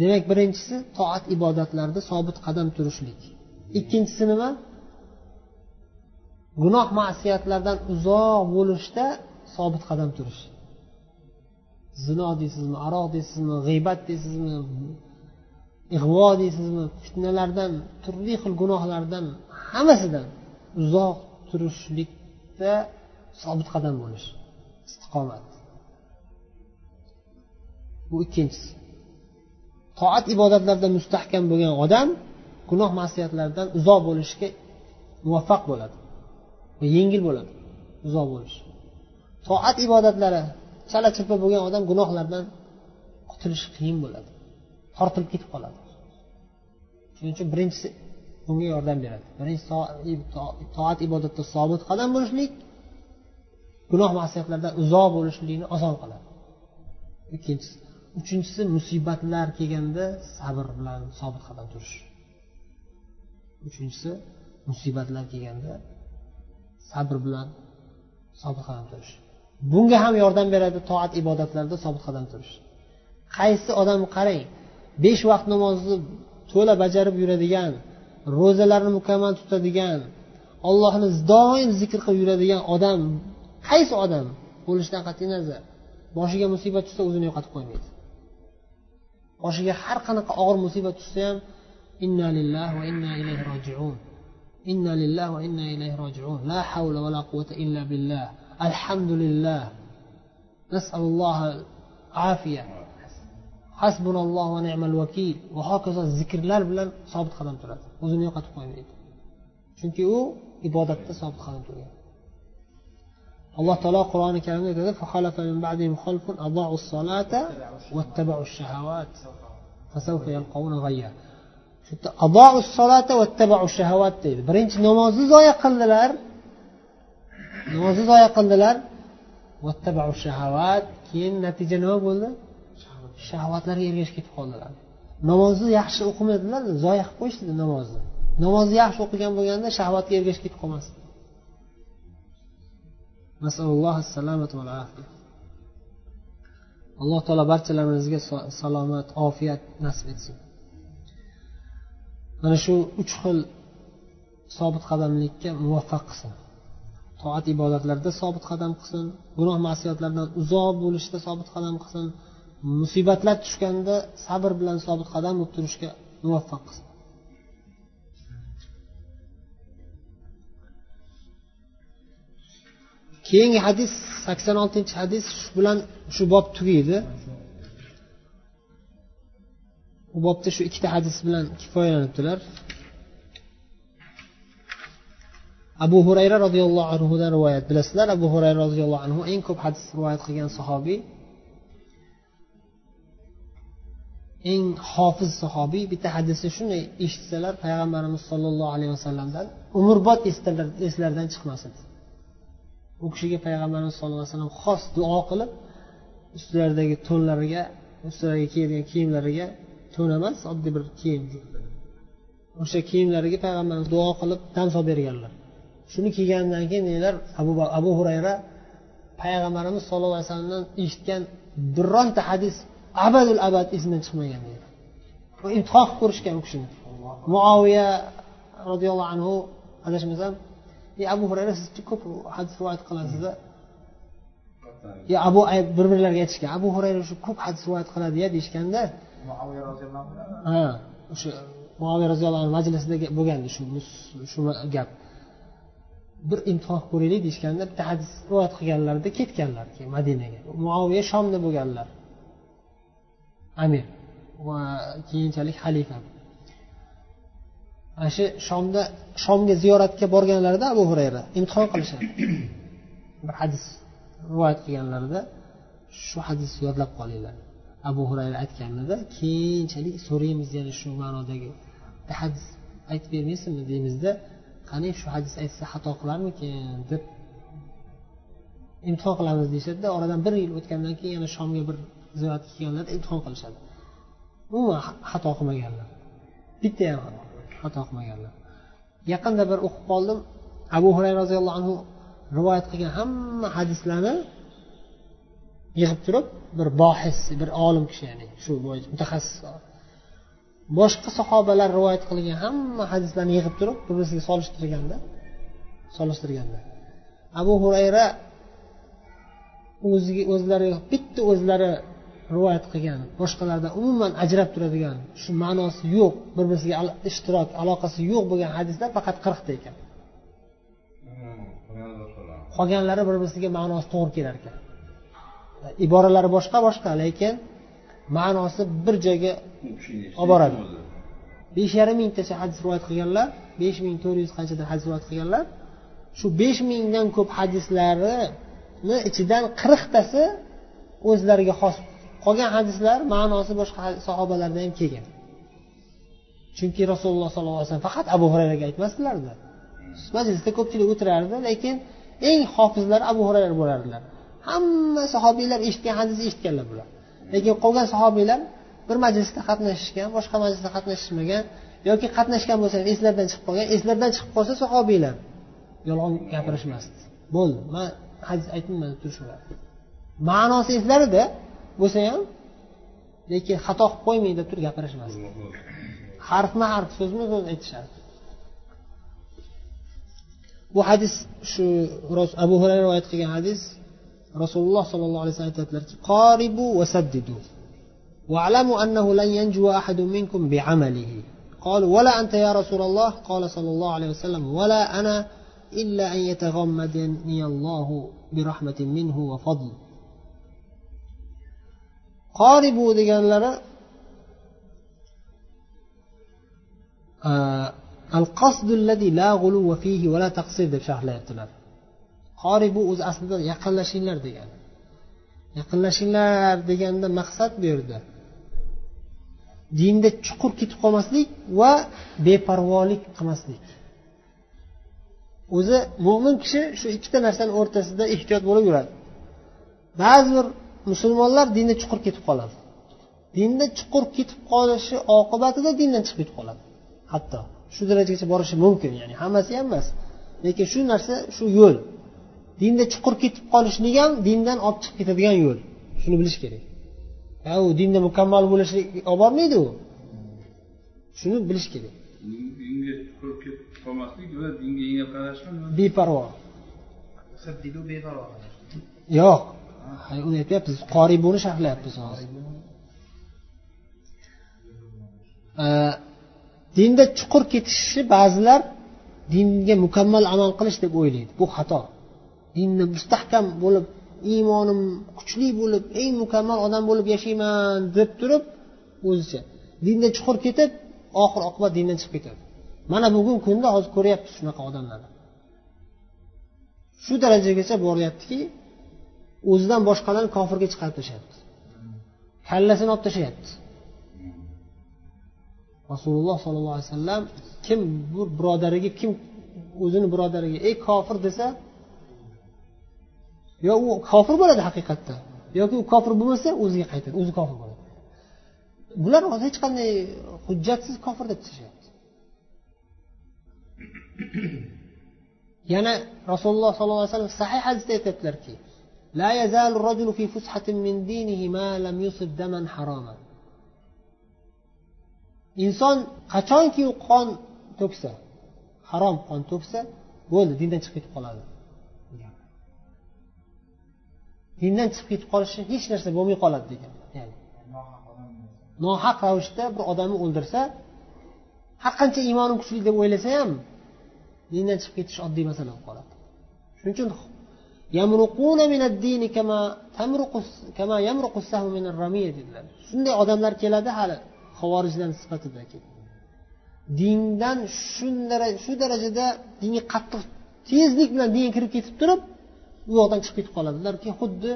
demak birinchisi toat ibodatlarda sobit qadam turishlik. Ikkinchisi nima? Gunoh masiyatlardan uzoq bo'lishda sobit qadam turish. Zino deysizmi aroq deysizmi g'iybat deysizmi ig'vo deysizmi fitnalardan turli xil gunohlardan hammasidan uzoq turishlikda sobit qadam bo'lish istiqomat. Bu ikkinchisi. Toat ibodatlarda mustahkam bo'lgan odam gunoh masiyatlardan uzoq bo'lishga muvaffaq bo'ladi. Va yengil bo'ladi uzoq bo'lish toat ibodatlari chala chirpa bo'lgan odam gunohlardan qutulish qiyin bo'ladi. Tortilib ketib qoladi. Shuning uchun birinchisi bunga yordam beradi. Birinchi toat ibodatda sobit qadam bo'lishlik gunoh masiyatlardan uzoq bo'lishlikni oson qiladi. Ikkinchisi uchinchisi musibatlar kelganda sabr bilan sobit qadam turish. Uchinchisi musibatlar kelganda sabr bilan sobit qadam turish. Bunga ham yordam beradi toat ibodatlarda sobit qadam turish. Qaysi odam qarang besh vaqt namozni to'la bajarib yuradigan ro'zalarni mukammal tutadigan ollohni doim zikr qilib yuradigan odam qaysi odam? Bo'lishidan qat'iy nazar. Boshiga musibat tushsa o'zini yo'qotib qo'ymaydi. Boshiga har qanaqa og'ir musibat tushsa ham inna lillahi va inna ilayhi rojiun. Inna lillahi va inna ilayhi rojiun. La havla va la quvvata illa billah. Alhamdulillah. Nasalloh afiya hasbunalloh va ni'mal vakil va hokazo zikrlar bilan sobit qadam turadi. O'zini yo'qotib qo'ymaydi. Chunki u ibodatda sobit qadam turgan. Alloh taolo qur'oni karimda aytadi deydi. Birinchi namozni zoya qildilar. Namozni zoya qildilar. Keyin natija nima bo'ldi? Shahvatlarga ergashib ketib qoldilar. Namozni yaxshi o'qimadilar zoya qilib qo'yishdi namozni. Namozni yaxshi o'qigan bo'lganda shahvatga ergashib ketib qolmasdi. Alloh taolo barchalarimizga salomat ofiyat nasib etsin. Mana shu uch xil sobit qadamlikka muvaffaq qilsin. Toat ibodatlarda sobit qadam qilsin gunoh masiyatlardan uzoq bo'lishda sobit qadam qilsin musibatlar tushganda sabr bilan sobit qadam bo'lib turishga muvaffaq qilsin. Keyingi hadis sakson oltinchi hadis shu bilan shu bob tugaydi bu bobda shu ikkita hadis bilan kifoyalanibdilar. Abu hurayra roziyallohu anhudan rivoyat bilasizlar abu hurayra roziyallohu anhu eng ko'p hadis rivoyat qilgan sahobiy eng hofiz sahobiy bitta hadisni shunday eshitsalar payg'ambarimiz sollallohu alayhi vasallamdan umrbod eslaridan chiqmasin. U kishiga payg'ambarimiz sallallohu alayhi vasallam xos duo qilib ustlaridagi to'nlariga ustilariga kiyadigan kiyimlariga to'n emas oddiy bir kiyim o'sha kiyimlariga payg'ambarimiz duo qilib dam solib berganlar. Shuni kiygandan keyin deydilar abu abu hurayra payg'ambarimiz sallallohu alayhi vasallamdan eshitgan bironta hadis abadul abad esimdan chiqmagan deydi. Imtihon qilib ko'rishgan u kishini. Muoviya roziyallohu anhu adashmasam abu hurayra siz ko'p hadis rivoyat qilasiz yo abu bir birlariga aytishgan. Abu hurayra shu ko'p hadis rivoyat qiladi ya deyishganda. Ha o'sha muaviya roziyallohu anhu majlisida bo'lgandi shu shu gap. Bir imtihon qilib ko'raylik deyishganda bitta hadis rivoyat qilganlarida ketganlar keyin madinaga. Muaviya shomda bo'lganlar. Amir va keyinchalik xalifa ana shu shomda shomga ziyoratga borganlarida abu hurayra imtihon qilishadi. Bir hadis rivoyat qilganlarida shu hadisni yodlab qolinglar. Abu hurayra aytganida keyinchalik so'raymiz yana shu ma'nodagi bitta hadis. Aytib bermaysizmi deymizda qani shu hadis aytsa xato qilarmikin deb imtihon qilamiz deyishadida oradan bir yil o'tgandan keyin yana shomga bir ziyoratga kelganlarda imtihon qilishadi. Umuman xato qilmaganlar. Bitta ham xato qilmaganlar yaqinda bir o'qib qoldim. Abu hurayra roziyallohu anhu rivoyat qilgan hamma hadislarni yig'ib turib bir bohis bir olim kishi ya'ni shu bo'yicha mutaxassis boshqa sahobalar rivoyat qilgan hamma hadislarni yig'ib turib bir birisiga solishtirganda solishtirganda. Abu hurayra o'ziga o'zlari bitta o'zlari rivoyat qilgan boshqalardan umuman ajrab turadigan shu ma'nosi yo'q bir birisiga ishtirok aloqasi yo'q bo'lgan hadislar faqat qirqta ekan. Qolganlari bir birisiga ma'nosi to'g'ri kelar ekan. Iboralari boshqa boshqa lekin ma'nosi bir joyga olib boradi. besh yarim mingtacha hadis rivoyat qilganlar besh ming to'rt yuz qanchada hadis rivoyat qilganlar shu besh mingdan ko'p hadislarini ichidan qirqtasi o'zlariga xos qolgan hadislar ma'nosi boshqa sahobalardan ham kelgan. Chunki rasululloh sollallohu alayhi vasallam faqat abu hurayraga aytmasdilarda. Majlisda ko'pchilik o'tirardi lekin eng hofizlar abu hurayra bo'lardilar. Hamma sahobiylar eshitgan hadisni eshitganlar bular. Lekin qolgan sahobiylar bir majlisda qatnashishgan boshqa majlisda qatnashishmagan yoki qatnashgan bo'lsa ham eslaridan chiqib qolgan eslaridan chiqib qolsa sahobiylar yolg'on gapirishmasdi. Bo'ldi. Man hadis aytmayman deb ma'nosi eslarida bo'lsa ham lekin xato qilib qo'ymang deb turib gapirishmasdi harfma harf so'zma so'z aytishardi bu hadis shu abu hurayra rivoyat qilgan hadis rasululloh sollallohu alayhi vasallam aytadilarki qoribu va saddidu واعلموا أنه لن ينجو أحد منكم بعمله قالوا ولا أنت يا رسول الله قال صلى الله عليه وسلم ولا أنا إلا أن يتغمدني الله برحمة منه وفضل qoribu deganlari e, al qasdulladi la g'uluv fihi va la taqsir deb sharhlayaptilar. Qoribu o'zi aslida yaqinlashinglar degani yaqinlashinglar deganda maqsad bu yerda. Dinda chuqur ketib qolmaslik va beparvolik qilmaslik. O'zi mo'min kishi shu ikkita narsani o'rtasida ehtiyot bo'lib yuradi ba'zi bir musulmonlar dinda chuqur ketib qoladi. Dinda chuqur ketib qolishi oqibatida dindan chiqib ketib qoladi. Hatto shu darajagacha borishi mumkin ya'ni hammasi ham emas. Lekin shu narsa shu yo'l. Dinda chuqur ketib qolishlik ham dindan olib chiqib ketadigan yo'l. Shuni bilish kerak. U dinda mukammal bo'lishlik olib bormaydi u. Shuni bilish kerak. Dinga chuqur ketib qolmaslik va dinga yengil qarashmi beparvo. Yo'q uni aytyapmiz qoribuni sharhlayapmiz hozir. Dinda chuqur ketishni ba'zilar dinga mukammal amal qilish deb o'ylaydi. Bu xato. Dinda mustahkam bo'lib iymonim kuchli bo'lib eng mukammal odam bo'lib yashayman deb turib o'zicha. Dinda chuqur ketib oxir oqibat dindan chiqib ketadi. Mana bugungi kunda hozir ko'ryapmiz shunaqa odamlarni. Shu darajagacha boryaptiki o'zidan boshqalarni kofirga chiqarib tashlayapti kallasini olib tashlayapti rasululloh sollallohu alayhi vasallam kim bu birodariga kim o'zini birodariga ey kofir desa yo u kofir bo'ladi haqiqatda yoki u kofir bo'lmasa o'ziga qaytadi o'zi kofir bo'ladi. Bular hech qanday hujjatsiz kofir deb tashlayapti yana rasululloh sollallohu alayhi vasallam sahih hadisda aytyaptilarki لا يزال الرجل في فسحة من دينه ما لم يصب دما حراما inson qachonki u qon to'ksa harom qon to'ksa bo'ldi dindan chiqib ketib qoladi dindan chiqib ketib qolishi hech narsa bo'lmay qoladi degan ya'ni nohaq ravishda bir odamni o'ldirsa har qancha iymonim kuchli deb o'ylasa ham dindan chiqib ketish oddiy masala bo'lib qoladi shuning uchun dedilar. Shunday odamlar keladi hali xavorijlar sifatida dindan shu darajada dinga qattiq tezlik bilan dinga kirib ketib turib u yoqdan chiqib ketib qoladilarki xuddi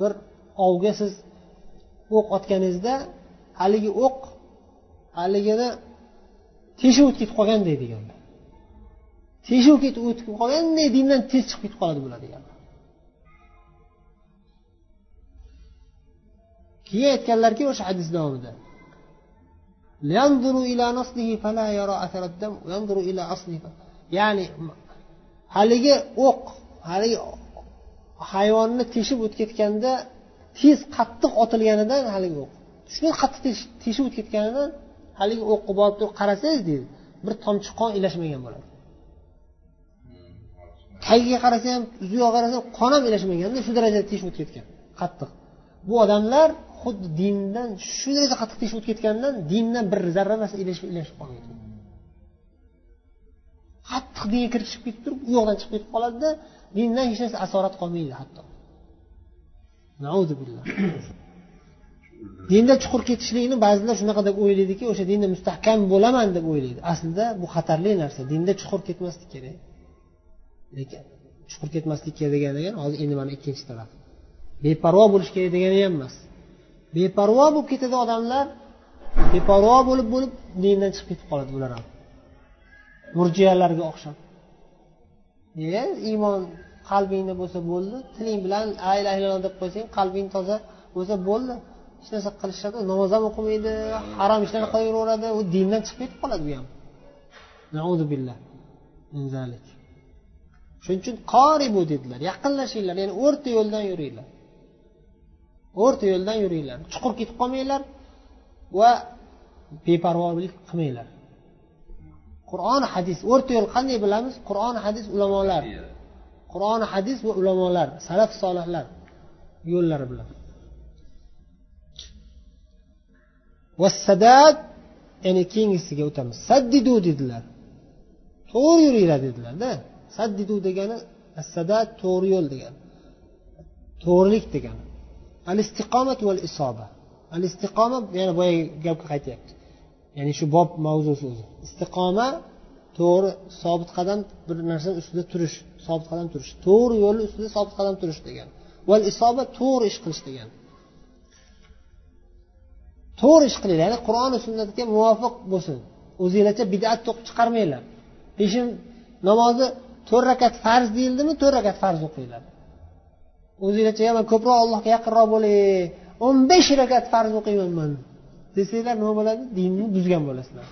bir ovga siz o'q otganingizda haligi o'q haligini teshib o'tib ketib qolganday deganlar. Teshib ketib o'tib qolganday dindan tez chiqib ketib qoladi bular deganlar keyin aytganlarki o'sha hadis davomida ya'ni haligi o'q haligi hayvonni teshib o'tib ketganda tez qattiq otilganidan haligi o'q. Shunday qattiq teshib o'tib ketganidan haligi o'qqa borib turib qarasangiz deydi bir tomchi qon ilashmagan bo'ladi. Tagiga qarasa ham uziga qarasa qon ham ilashmaganda shu darajada teshib o'tib ketgan qattiq. Bu odamlar xuddi dindan shu darajada qattiq teshib o'tib ketganidan dindan bir zarra narsa ilashib ilashib qolgan qattiq dinga kirishib ketib turib u yoqdan chiqib ketib qoladida dindan hech narsa asorat qolmaydi hatto. Dinda chuqur ketishlikni ba'zilar shunaqa deb o'ylaydiki o'sha dinda mustahkam bo'laman deb o'ylaydi. Aslida bu xatarli narsa. Dinda chuqur ketmaslik kerak. Lekin chuqur ketmaslik kerak degani ekan hozir endi mana ikkinchi taraf. Beparvo bo'lish kerak degani ham emas. Beparvo bo'lib ketadi odamlar beparvo bo'lib bo'lib dindan chiqib ketib qoladi bular ham. Murjiyalarga o'xshab. E iymon qalbingda bo'lsa bo'ldi tiling bilan la illaha illalloh deb qo'ysang qalbing toza bo'lsa bo'ldi. Hech narsa qilishadi namoz ham o'qimaydi harom ishlarni qilaveradi u dindan chiqib ketib qoladi bu ham. Billah shuning uchun qoribu dedilar. Yaqinlashinglar ya'ni o'rta yo'ldan yuringlar. O'rta yo'ldan yuringlar. Chuqur ketib qolmanglar va beparvolik qilmanglar. Qur'on hadis o'rta yo'l qanday bilamiz? Qur'on hadis ulamolar. Qur'on hadis va ulamolar salaf solihlar yo'llari bilan. Vassadad ya'ni keyingisiga o'tamiz. Saddidu dedilar. To'g'ri yuringlar dedilarda saddidu degani assada to'g'ri yo'l degani. To'g'rilik degani. Al istiqomat val isoba. Al istiqoma yana boyagi gapga qaytyapti. Ya'ni shu bob mavzusi o'zi. Istiqoma to'g'ri sobit qadam bir narsani ustida turish sobit qadam turish. To'g'ri yo'lni ustida sobit qadam turish degan val isoba to'g'ri ish qilish degan to'g'ri ish qilinglar ya'ni qur'oni sunnatga muvofiq bo'lsin. O'zinglarcha bidat to'qib chiqarmanglar. Peshin namozi to'rt rakat farz deyildimi to'rt rakat farz o'qinglar o'zinglarcha man ko'proq allohga yaqinroq bo'lay o'n besh rakat farz o'qiyman man desanglar nima bo'ladi? Dinni buzgan bo'lasizlar.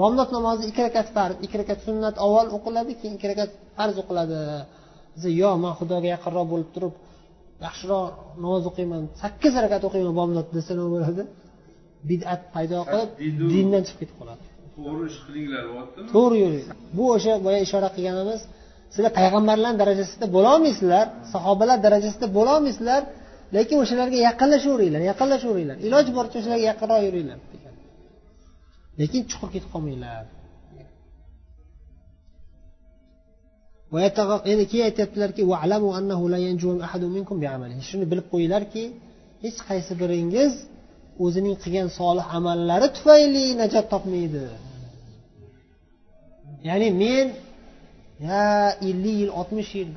Bomdod namozi ikki rakat farz ikki rakat sunnat avval o'qiladi keyin ikki rakat farz o'qiladi. Desa yo'q man xudoga yaqinroq bo'lib turib yaxshiroq namoz o'qiyman sakkiz rakat o'qiyman bomdod desa nima bo'ladi? Bidat paydo qilib dindan chiqib ketib qoladi. to'g'ri ish qilinglar to'g'ri yuring bu o'sha boya ishora qilganimiz sizlar payg'ambarlar darajasida bo'lolmaysizlar sahobalar darajasida bo'lolmaysizlar lekin o'shalarga yaqinlashaveringlar yaqinlashaveringlar. Iloji boricha o'shalarga yaqinroq yuringlar lekin chuqur ketib qolmanglar. Endi keyin aytyaptilarki shuni bilib qo'yinglarki hech qaysi biringiz o'zining qilgan solih amallari tufayli najot topmaydi. Ya'ni men ya ellik yil oltmish yil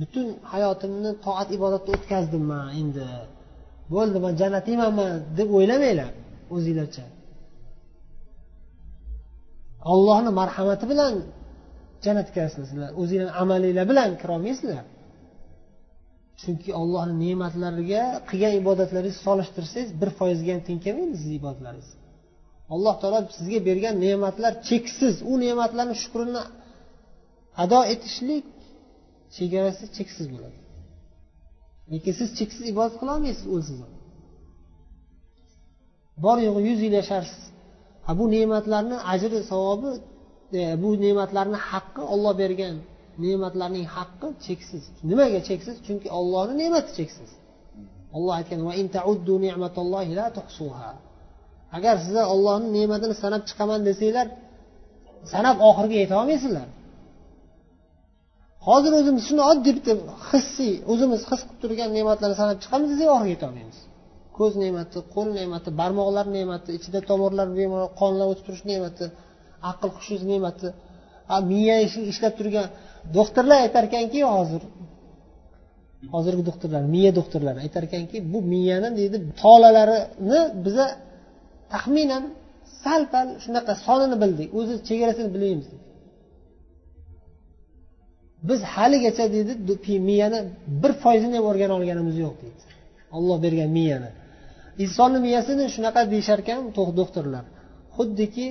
butun hayotimni toat ibodatda o'tkazdim man endi. Bo'ldi man jannatiymanman deb o'ylamanglar o'zinglarcha. Allohni marhamati bilan jannatga kirasizlar sizlar o'zinglarni amalinglar bilan kirolmaysizlar. Chunki ollohni ne'matlariga qilgan ibodatlaringizni solishtirsangiz bir foizga ham teng kelmaydi sizni ibodatlaringiz. Alloh taolo sizga bergan ne'matlar cheksiz. U ne'matlarni shukrini ado etishlik chegarasi cheksiz bo'ladi. Lekin siz cheksiz ibodat qilolmaysiz o'lsiz bor yo'g'i yuz yil yasharsiz. Ha bu ne'matlarni ajri savobi e, bu ne'matlarni haqqi olloh bergan ne'matlarning haqqi cheksiz. Nimaga cheksiz? Chunki ollohni ne'mati cheksiz. Olloh aytgan agar sizlar ollohni ne'matini sanab chiqaman desanglar sanab oxiriga yetolmaysizlar. Hozir o'zimiz shuni oddiy bitta hissiy o'zimiz his qilib turgan ne'matlarni sanab chiqamiz desak oxiriga yetolmaymiz. Ko'z ne'mati qo'l ne'mati barmoqlar ne'mati ichida tomirlar bemalol qonlar o'tib turish ne'mati aql hushingiz ne'mati. Miya ishlab turgan doktorlar aytar ekanki hozir hozirgi doktorlar miya doktorlari aytar ekanki bu miyani deydi tolalarini biza taxminan sal pal shunaqa sonini bildik o'zi chegarasini bilmaymiz. Biz haligacha deydi miyani bir foizini ham o'rgana olganimiz yo'q deydi. Olloh bergan miyani. Insonni miyasini shunaqa deyishar ekan doktorlar. Xuddiki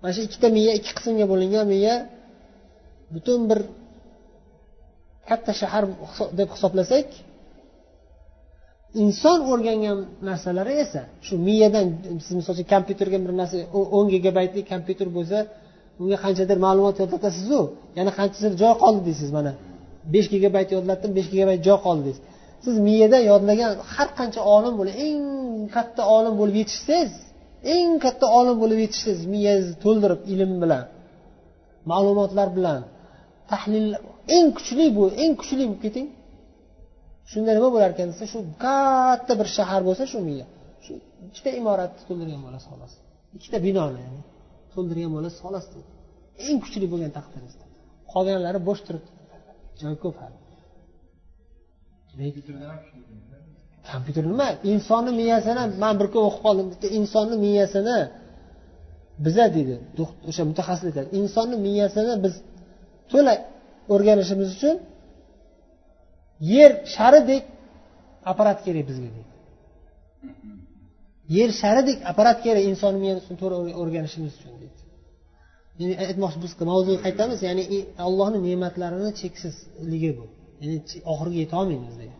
mana shu ikkita miya ikki qismga bo'lingan miya butun bir katta shahar deb hisoblasak inson o'rgangan narsalari esa shu miyadan siz misol uchun kompyuterga bir narsa o'n gigabaytli kompyuter bo'lsa unga qanchadir ma'lumot yodlatasizu yana qanchasidir joy qoldi deysiz mana. Besh gigabayt yodlatdim besh gigabayt joy qoldi deysiz. Siz miyada yodlagan har qancha olim bo'lib eng katta olim bo'lib yetishsangiz eng katta olim bo'lib yetishsangiz miyangizni to'ldirib ilm bilan ma'lumotlar bilan tahlil eng kuchli bu eng kuchli bo'lib keting. Shunda nima bo'lar ekan desa shu katta bir shahar bo'lsa shu miya. Shu ikkita imoratni to'ldirgan bo'lasiz xolos. Ikkita binoni ya'ni. To'ldirgan bo'lasiz xolos eng kuchli bo'lgan taqdiringizda. Qolganlari bo'sh turibdi joy ko'p hali kompyuter nima? Insonni miyasini man bir kun o'qib qoldim. Bitta insonni miyasini biza deydi o'sha mutaxassis aytadi insonni miyasini biz to'la o'rganishimiz uchun yer sharidek apparat kerak bizga deydi yer sharidek apparat kerak insonni miyasini to'g'ri o'rganishimiz uchun aytmoqchi biz mavzuga qaytamiz. Ya'ni allohni ne'matlarini cheksizligi bu. Ya'ni oxiriga yetolmaymiz deydi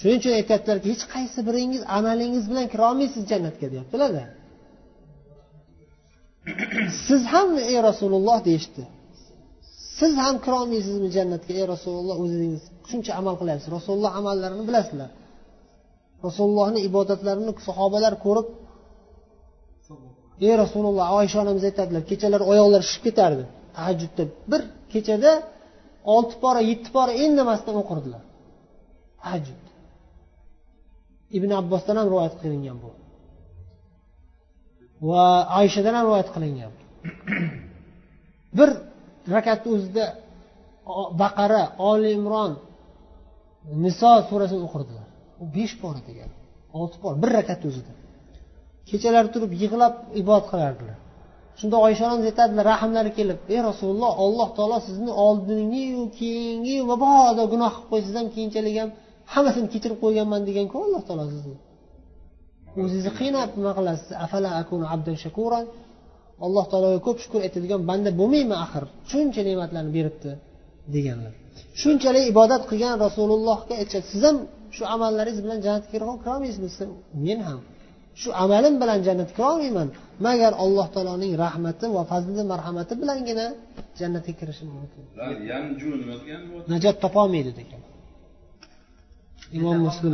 shuning uchun aytyaptilarki hech qaysi biringiz amalingiz bilan kirolmaysiz jannatga deyaptilarda. Siz ham ey rasululloh deyishdi. Siz ham kirolmaysizmi jannatga ey rasululloh o'zingiz shuncha amal qilyapsiz. Rasululloh amallarini bilasizlar. Rasulullohni ibodatlarini sahobalar ko'rib ey rasululloh oysha onamiz aytadilar kechalari oyoqlari shishib ketardi. Tahajjudda bir kechada olti pora yetti pora indamasdan o'qirdilar. Tahajjud. Ibn abbosdan ham rivoyat qilingan bu. Va oyshadan ham rivoyat qilingan bir rakatni o'zida baqara oli imron niso surasini o'qirdilar. U besh pora degani olti pora bir rakatni o'zida. Kechalari turib yig'lab ibodat qilardilar. Shunda oysha onamiz aytadilar rahmlari kelib ey rasululloh alloh taolo sizni oldingiyu keyingiyu mabodo gunoh qilib qo'ysangiz ham keyinchalik ham hammasini kechirib qo'yganman deganku alloh taolo sizni. O'zingizni qiynab nima qilasiz? Afala akunu abdan shakuran? Alloh taologa ko'p shukur aytadigan banda bo'lmayman axir? Shuncha ne'matlarni beribdi deganlar. Shunchalik ibodat qilgan rasulullohga aytishadi siz ham shu amallaringiz bilan jannatga kirolmaysizmi? Men ham. Shu amalim bilan jannatga kirolmayman magar alloh taoloning rahmati va fazli marhamati bilangina jannatga kirishim mumkin. Najot topolmaydi degan. Imom muslim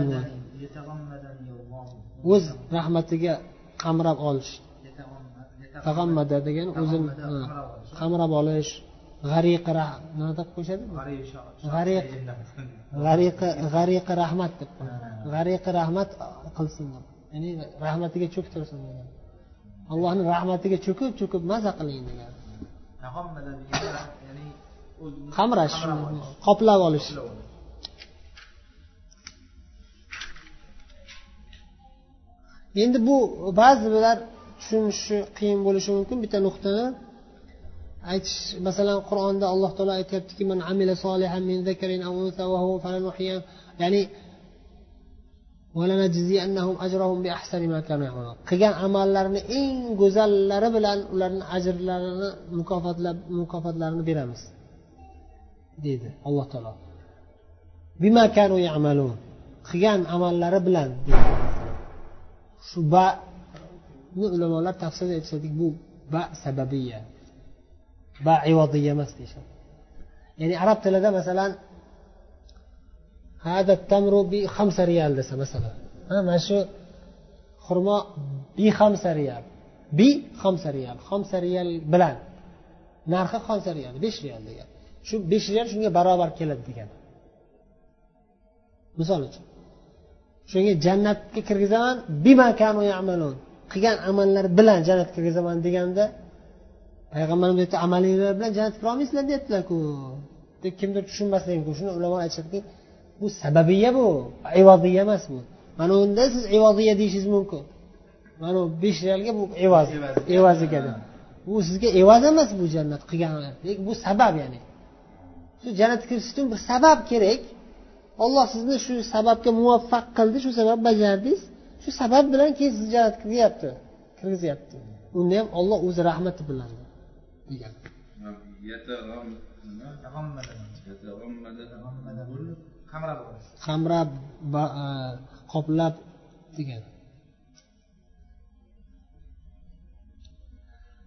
o'z rahmatiga qamrab olish. Tag'ammada degan o'zini qamrab olish. g'ariqi nima deb qo'yishadi g'ariq g'ariqi g'ariqi rahmat deb g'ariqi rahmat qilsin deb ya'ni rahmatiga cho'ktirsin degan allohni rahmatiga cho'kib cho'kib maza qiling degan qamrash qoplab olish. Endi bu ba'zilar tushunishi qiyin bo'lishi mumkin. Bitta nuqtani aytish masalan qur'onda alloh taolo aytyaptiki man qilgan amallarini eng go'zallari bilan ularni ajrlarini mukofotlab mukofotlarini beramiz deydi alloh taolo. Qilgan amallari bilan shu ba ulamolar tafsir aytishadiki bu ba sababiya. Ba ivodiya emas deyishadi. Ya'ni arab tilida masalan xamsa riyal desa masalan. Mana shu xurmo bi xamsa riyal. Bi xamsa riyal. Xamsa riyal bilan. Narxi xamsa riyal besh riyal degan. Shu besh riyal shunga barobar keladi degan. Misol uchun. Shunga jannatga kirgizaman qilgan amallari bilan jannatga kirgizaman deganda payg'ambarimiz aytdi amalinglar bilan jannatga kira olmaysizlar deyaptilarku. Deb kimdir tushunmasligi mumkin shuni ulamolar aytishadiki bu sababiya bu. Ivodiya emas bu. Mana unda siz ivodiya deyishingiz mumkin. Mana bu besh realga bu evoz evaziga. bu sizga evaz emas bu jannat qilgan lekin bu sabab ya'ni. Shu jannatga kirish uchun bir sabab kerak. Olloh sizni shu sababga muvaffaq qildi shu sabab bajardingiz. Shu sabab bilan keyin sizni jannatga kiryapti kirgizyapti. Unda ham olloh o'zi rahmati bilan degan qamrab e, qoplab degan.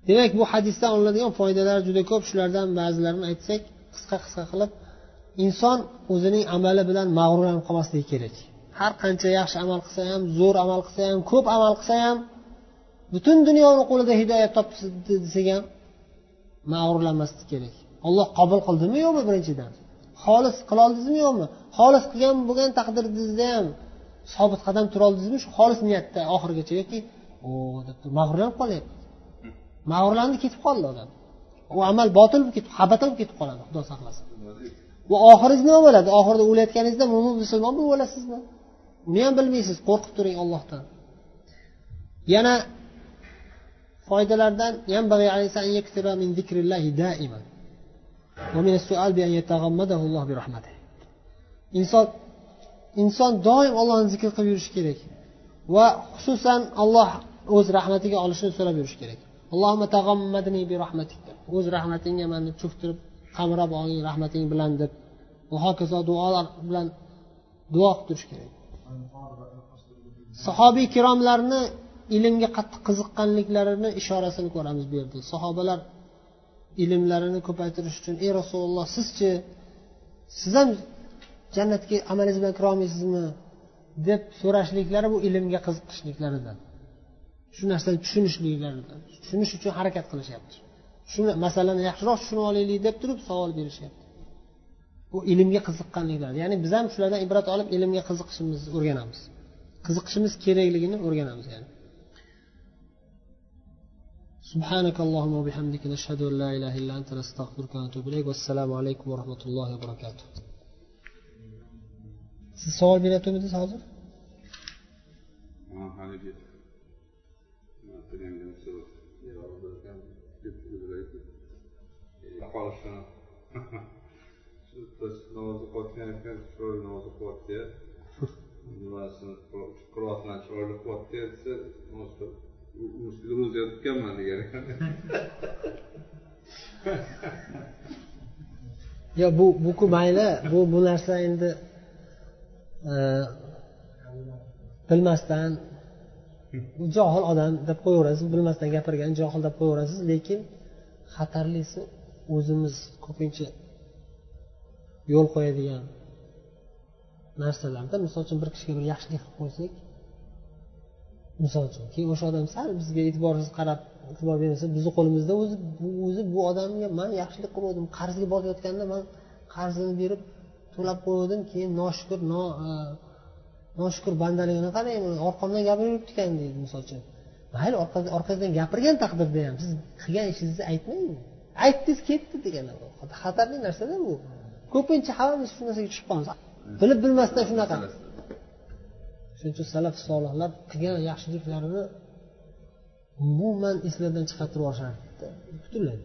Demak bu hadisdan olinadigan foydalar juda ko'p. Shulardan ba'zilarini aytsak qisqa qisqa qilib inson o'zining amali bilan mag'rurlanib qolmasligi kerak. Har qancha yaxshi amal qilsa ham zo'r amal qilsa ham ko'p amal qilsa ham butun dunyoni qo'lida hidoyat topdi desak ham mag'rurlanmaslik kerak. Olloh qabul qildimi yo'qmi birinchidan? Xolis qiloldingizmi yo'qmi? Xolis qilgan bo'lgan taqdiringizda ham sobit qadam turoldingizmi shu xolis niyatda oxirigacha yoki o deb mag'rurlanib qolyapti. Mag'rurlandi ketib qoldi odam. U amal botil bo'lib ketib habata bo'lib ketib qoladi xudo saqlasin. Va oxiringiz nima bo'ladi. Oxirida o'layotganingizda mo'min musulmon bo'lib olasizmi? Uni ham bilmaysiz qo'rqib turing ollohdan yana foydalardan inson inson doim ollohni zikr qilib yurishi kerak. Va xususan olloh o'z rahmatiga olishini so'rab yurish kerak. O'z rahmatingga mani cho'ktirib qamrab oling rahmating bilan deb. Va hokazo duolar bilan duo qilib turish kerak. Sahobiy ikromlarni ilmga qattiq qiziqqanliklarini ishorasini ko'ramiz bu yerda. Sahobalar ilmlarini ko'paytirish uchun ey rasululloh sizchi siz ham jannatga amalingiz bilan kiraolmaysizmi deb so'rashliklari bu ilmga qiziqishliklaridan shu narsani tushunishliklaridan tushunish uchun harakat qilishyapti. Shuni masalani yaxshiroq tushunib olaylik deb turib savol berishyapti. Bu ilmga qiziqqanliklari ya'ni biz ham shulardan ibrat olib ilmga qiziqishimizni o'rganamiz. Qiziqishimiz kerakligini o'rganamiz yani. سبحانك اللهم وبحمدك نشهد أن لا إله إلا أنت نستغفرك ونتوب إليك والسلام عليكم ورحمة الله وبركاته siz savol beryaptimiz hozir qolishini namoz o'qiyotgan ekan chiroyli namoz o'qiyapti nimasini qiroatini chiroyli qilyapti desa ro'za tutganman degan ekan yo bu buku mayli bu bu narsa endi e, bilmasdan johil odam deb qo'yaverasiz bilmasdan gapirgan johil deb qo'yaverasiz lekin xatarlisi o'zimiz ko'pincha yo'l qo'yadigan narsalarda misol uchun bir kishiga bir yaxshilik qilib qo'ysak misol uchun keyin o'sha odam sal bizga e'tiborsiz qarab e'tibor bermasa bizni qo'limizda o'zi o'zi bu odamga man yaxshilik qilgandim qarzga borayotganda man qarzini berib to'lab qo'ygandim keyin noshukur e, noshukur bandaligini qarang orqamdan gapirib yuribdi ekan deydi misol uchun. Mayli orqangizdan gapirgan taqdirda ham siz qilgan ishingizni aytmang aytdingiz ketdi degani xatarli narsada bu. Ko'pincha hammamiz shu narsaga tushib qolamiz. Bilib bilmasdan shunaqa. Shuning uchun salaf solihlar qilgan yaxshiliklarini umuman eslardan chiqartirib yuborishardi butunlay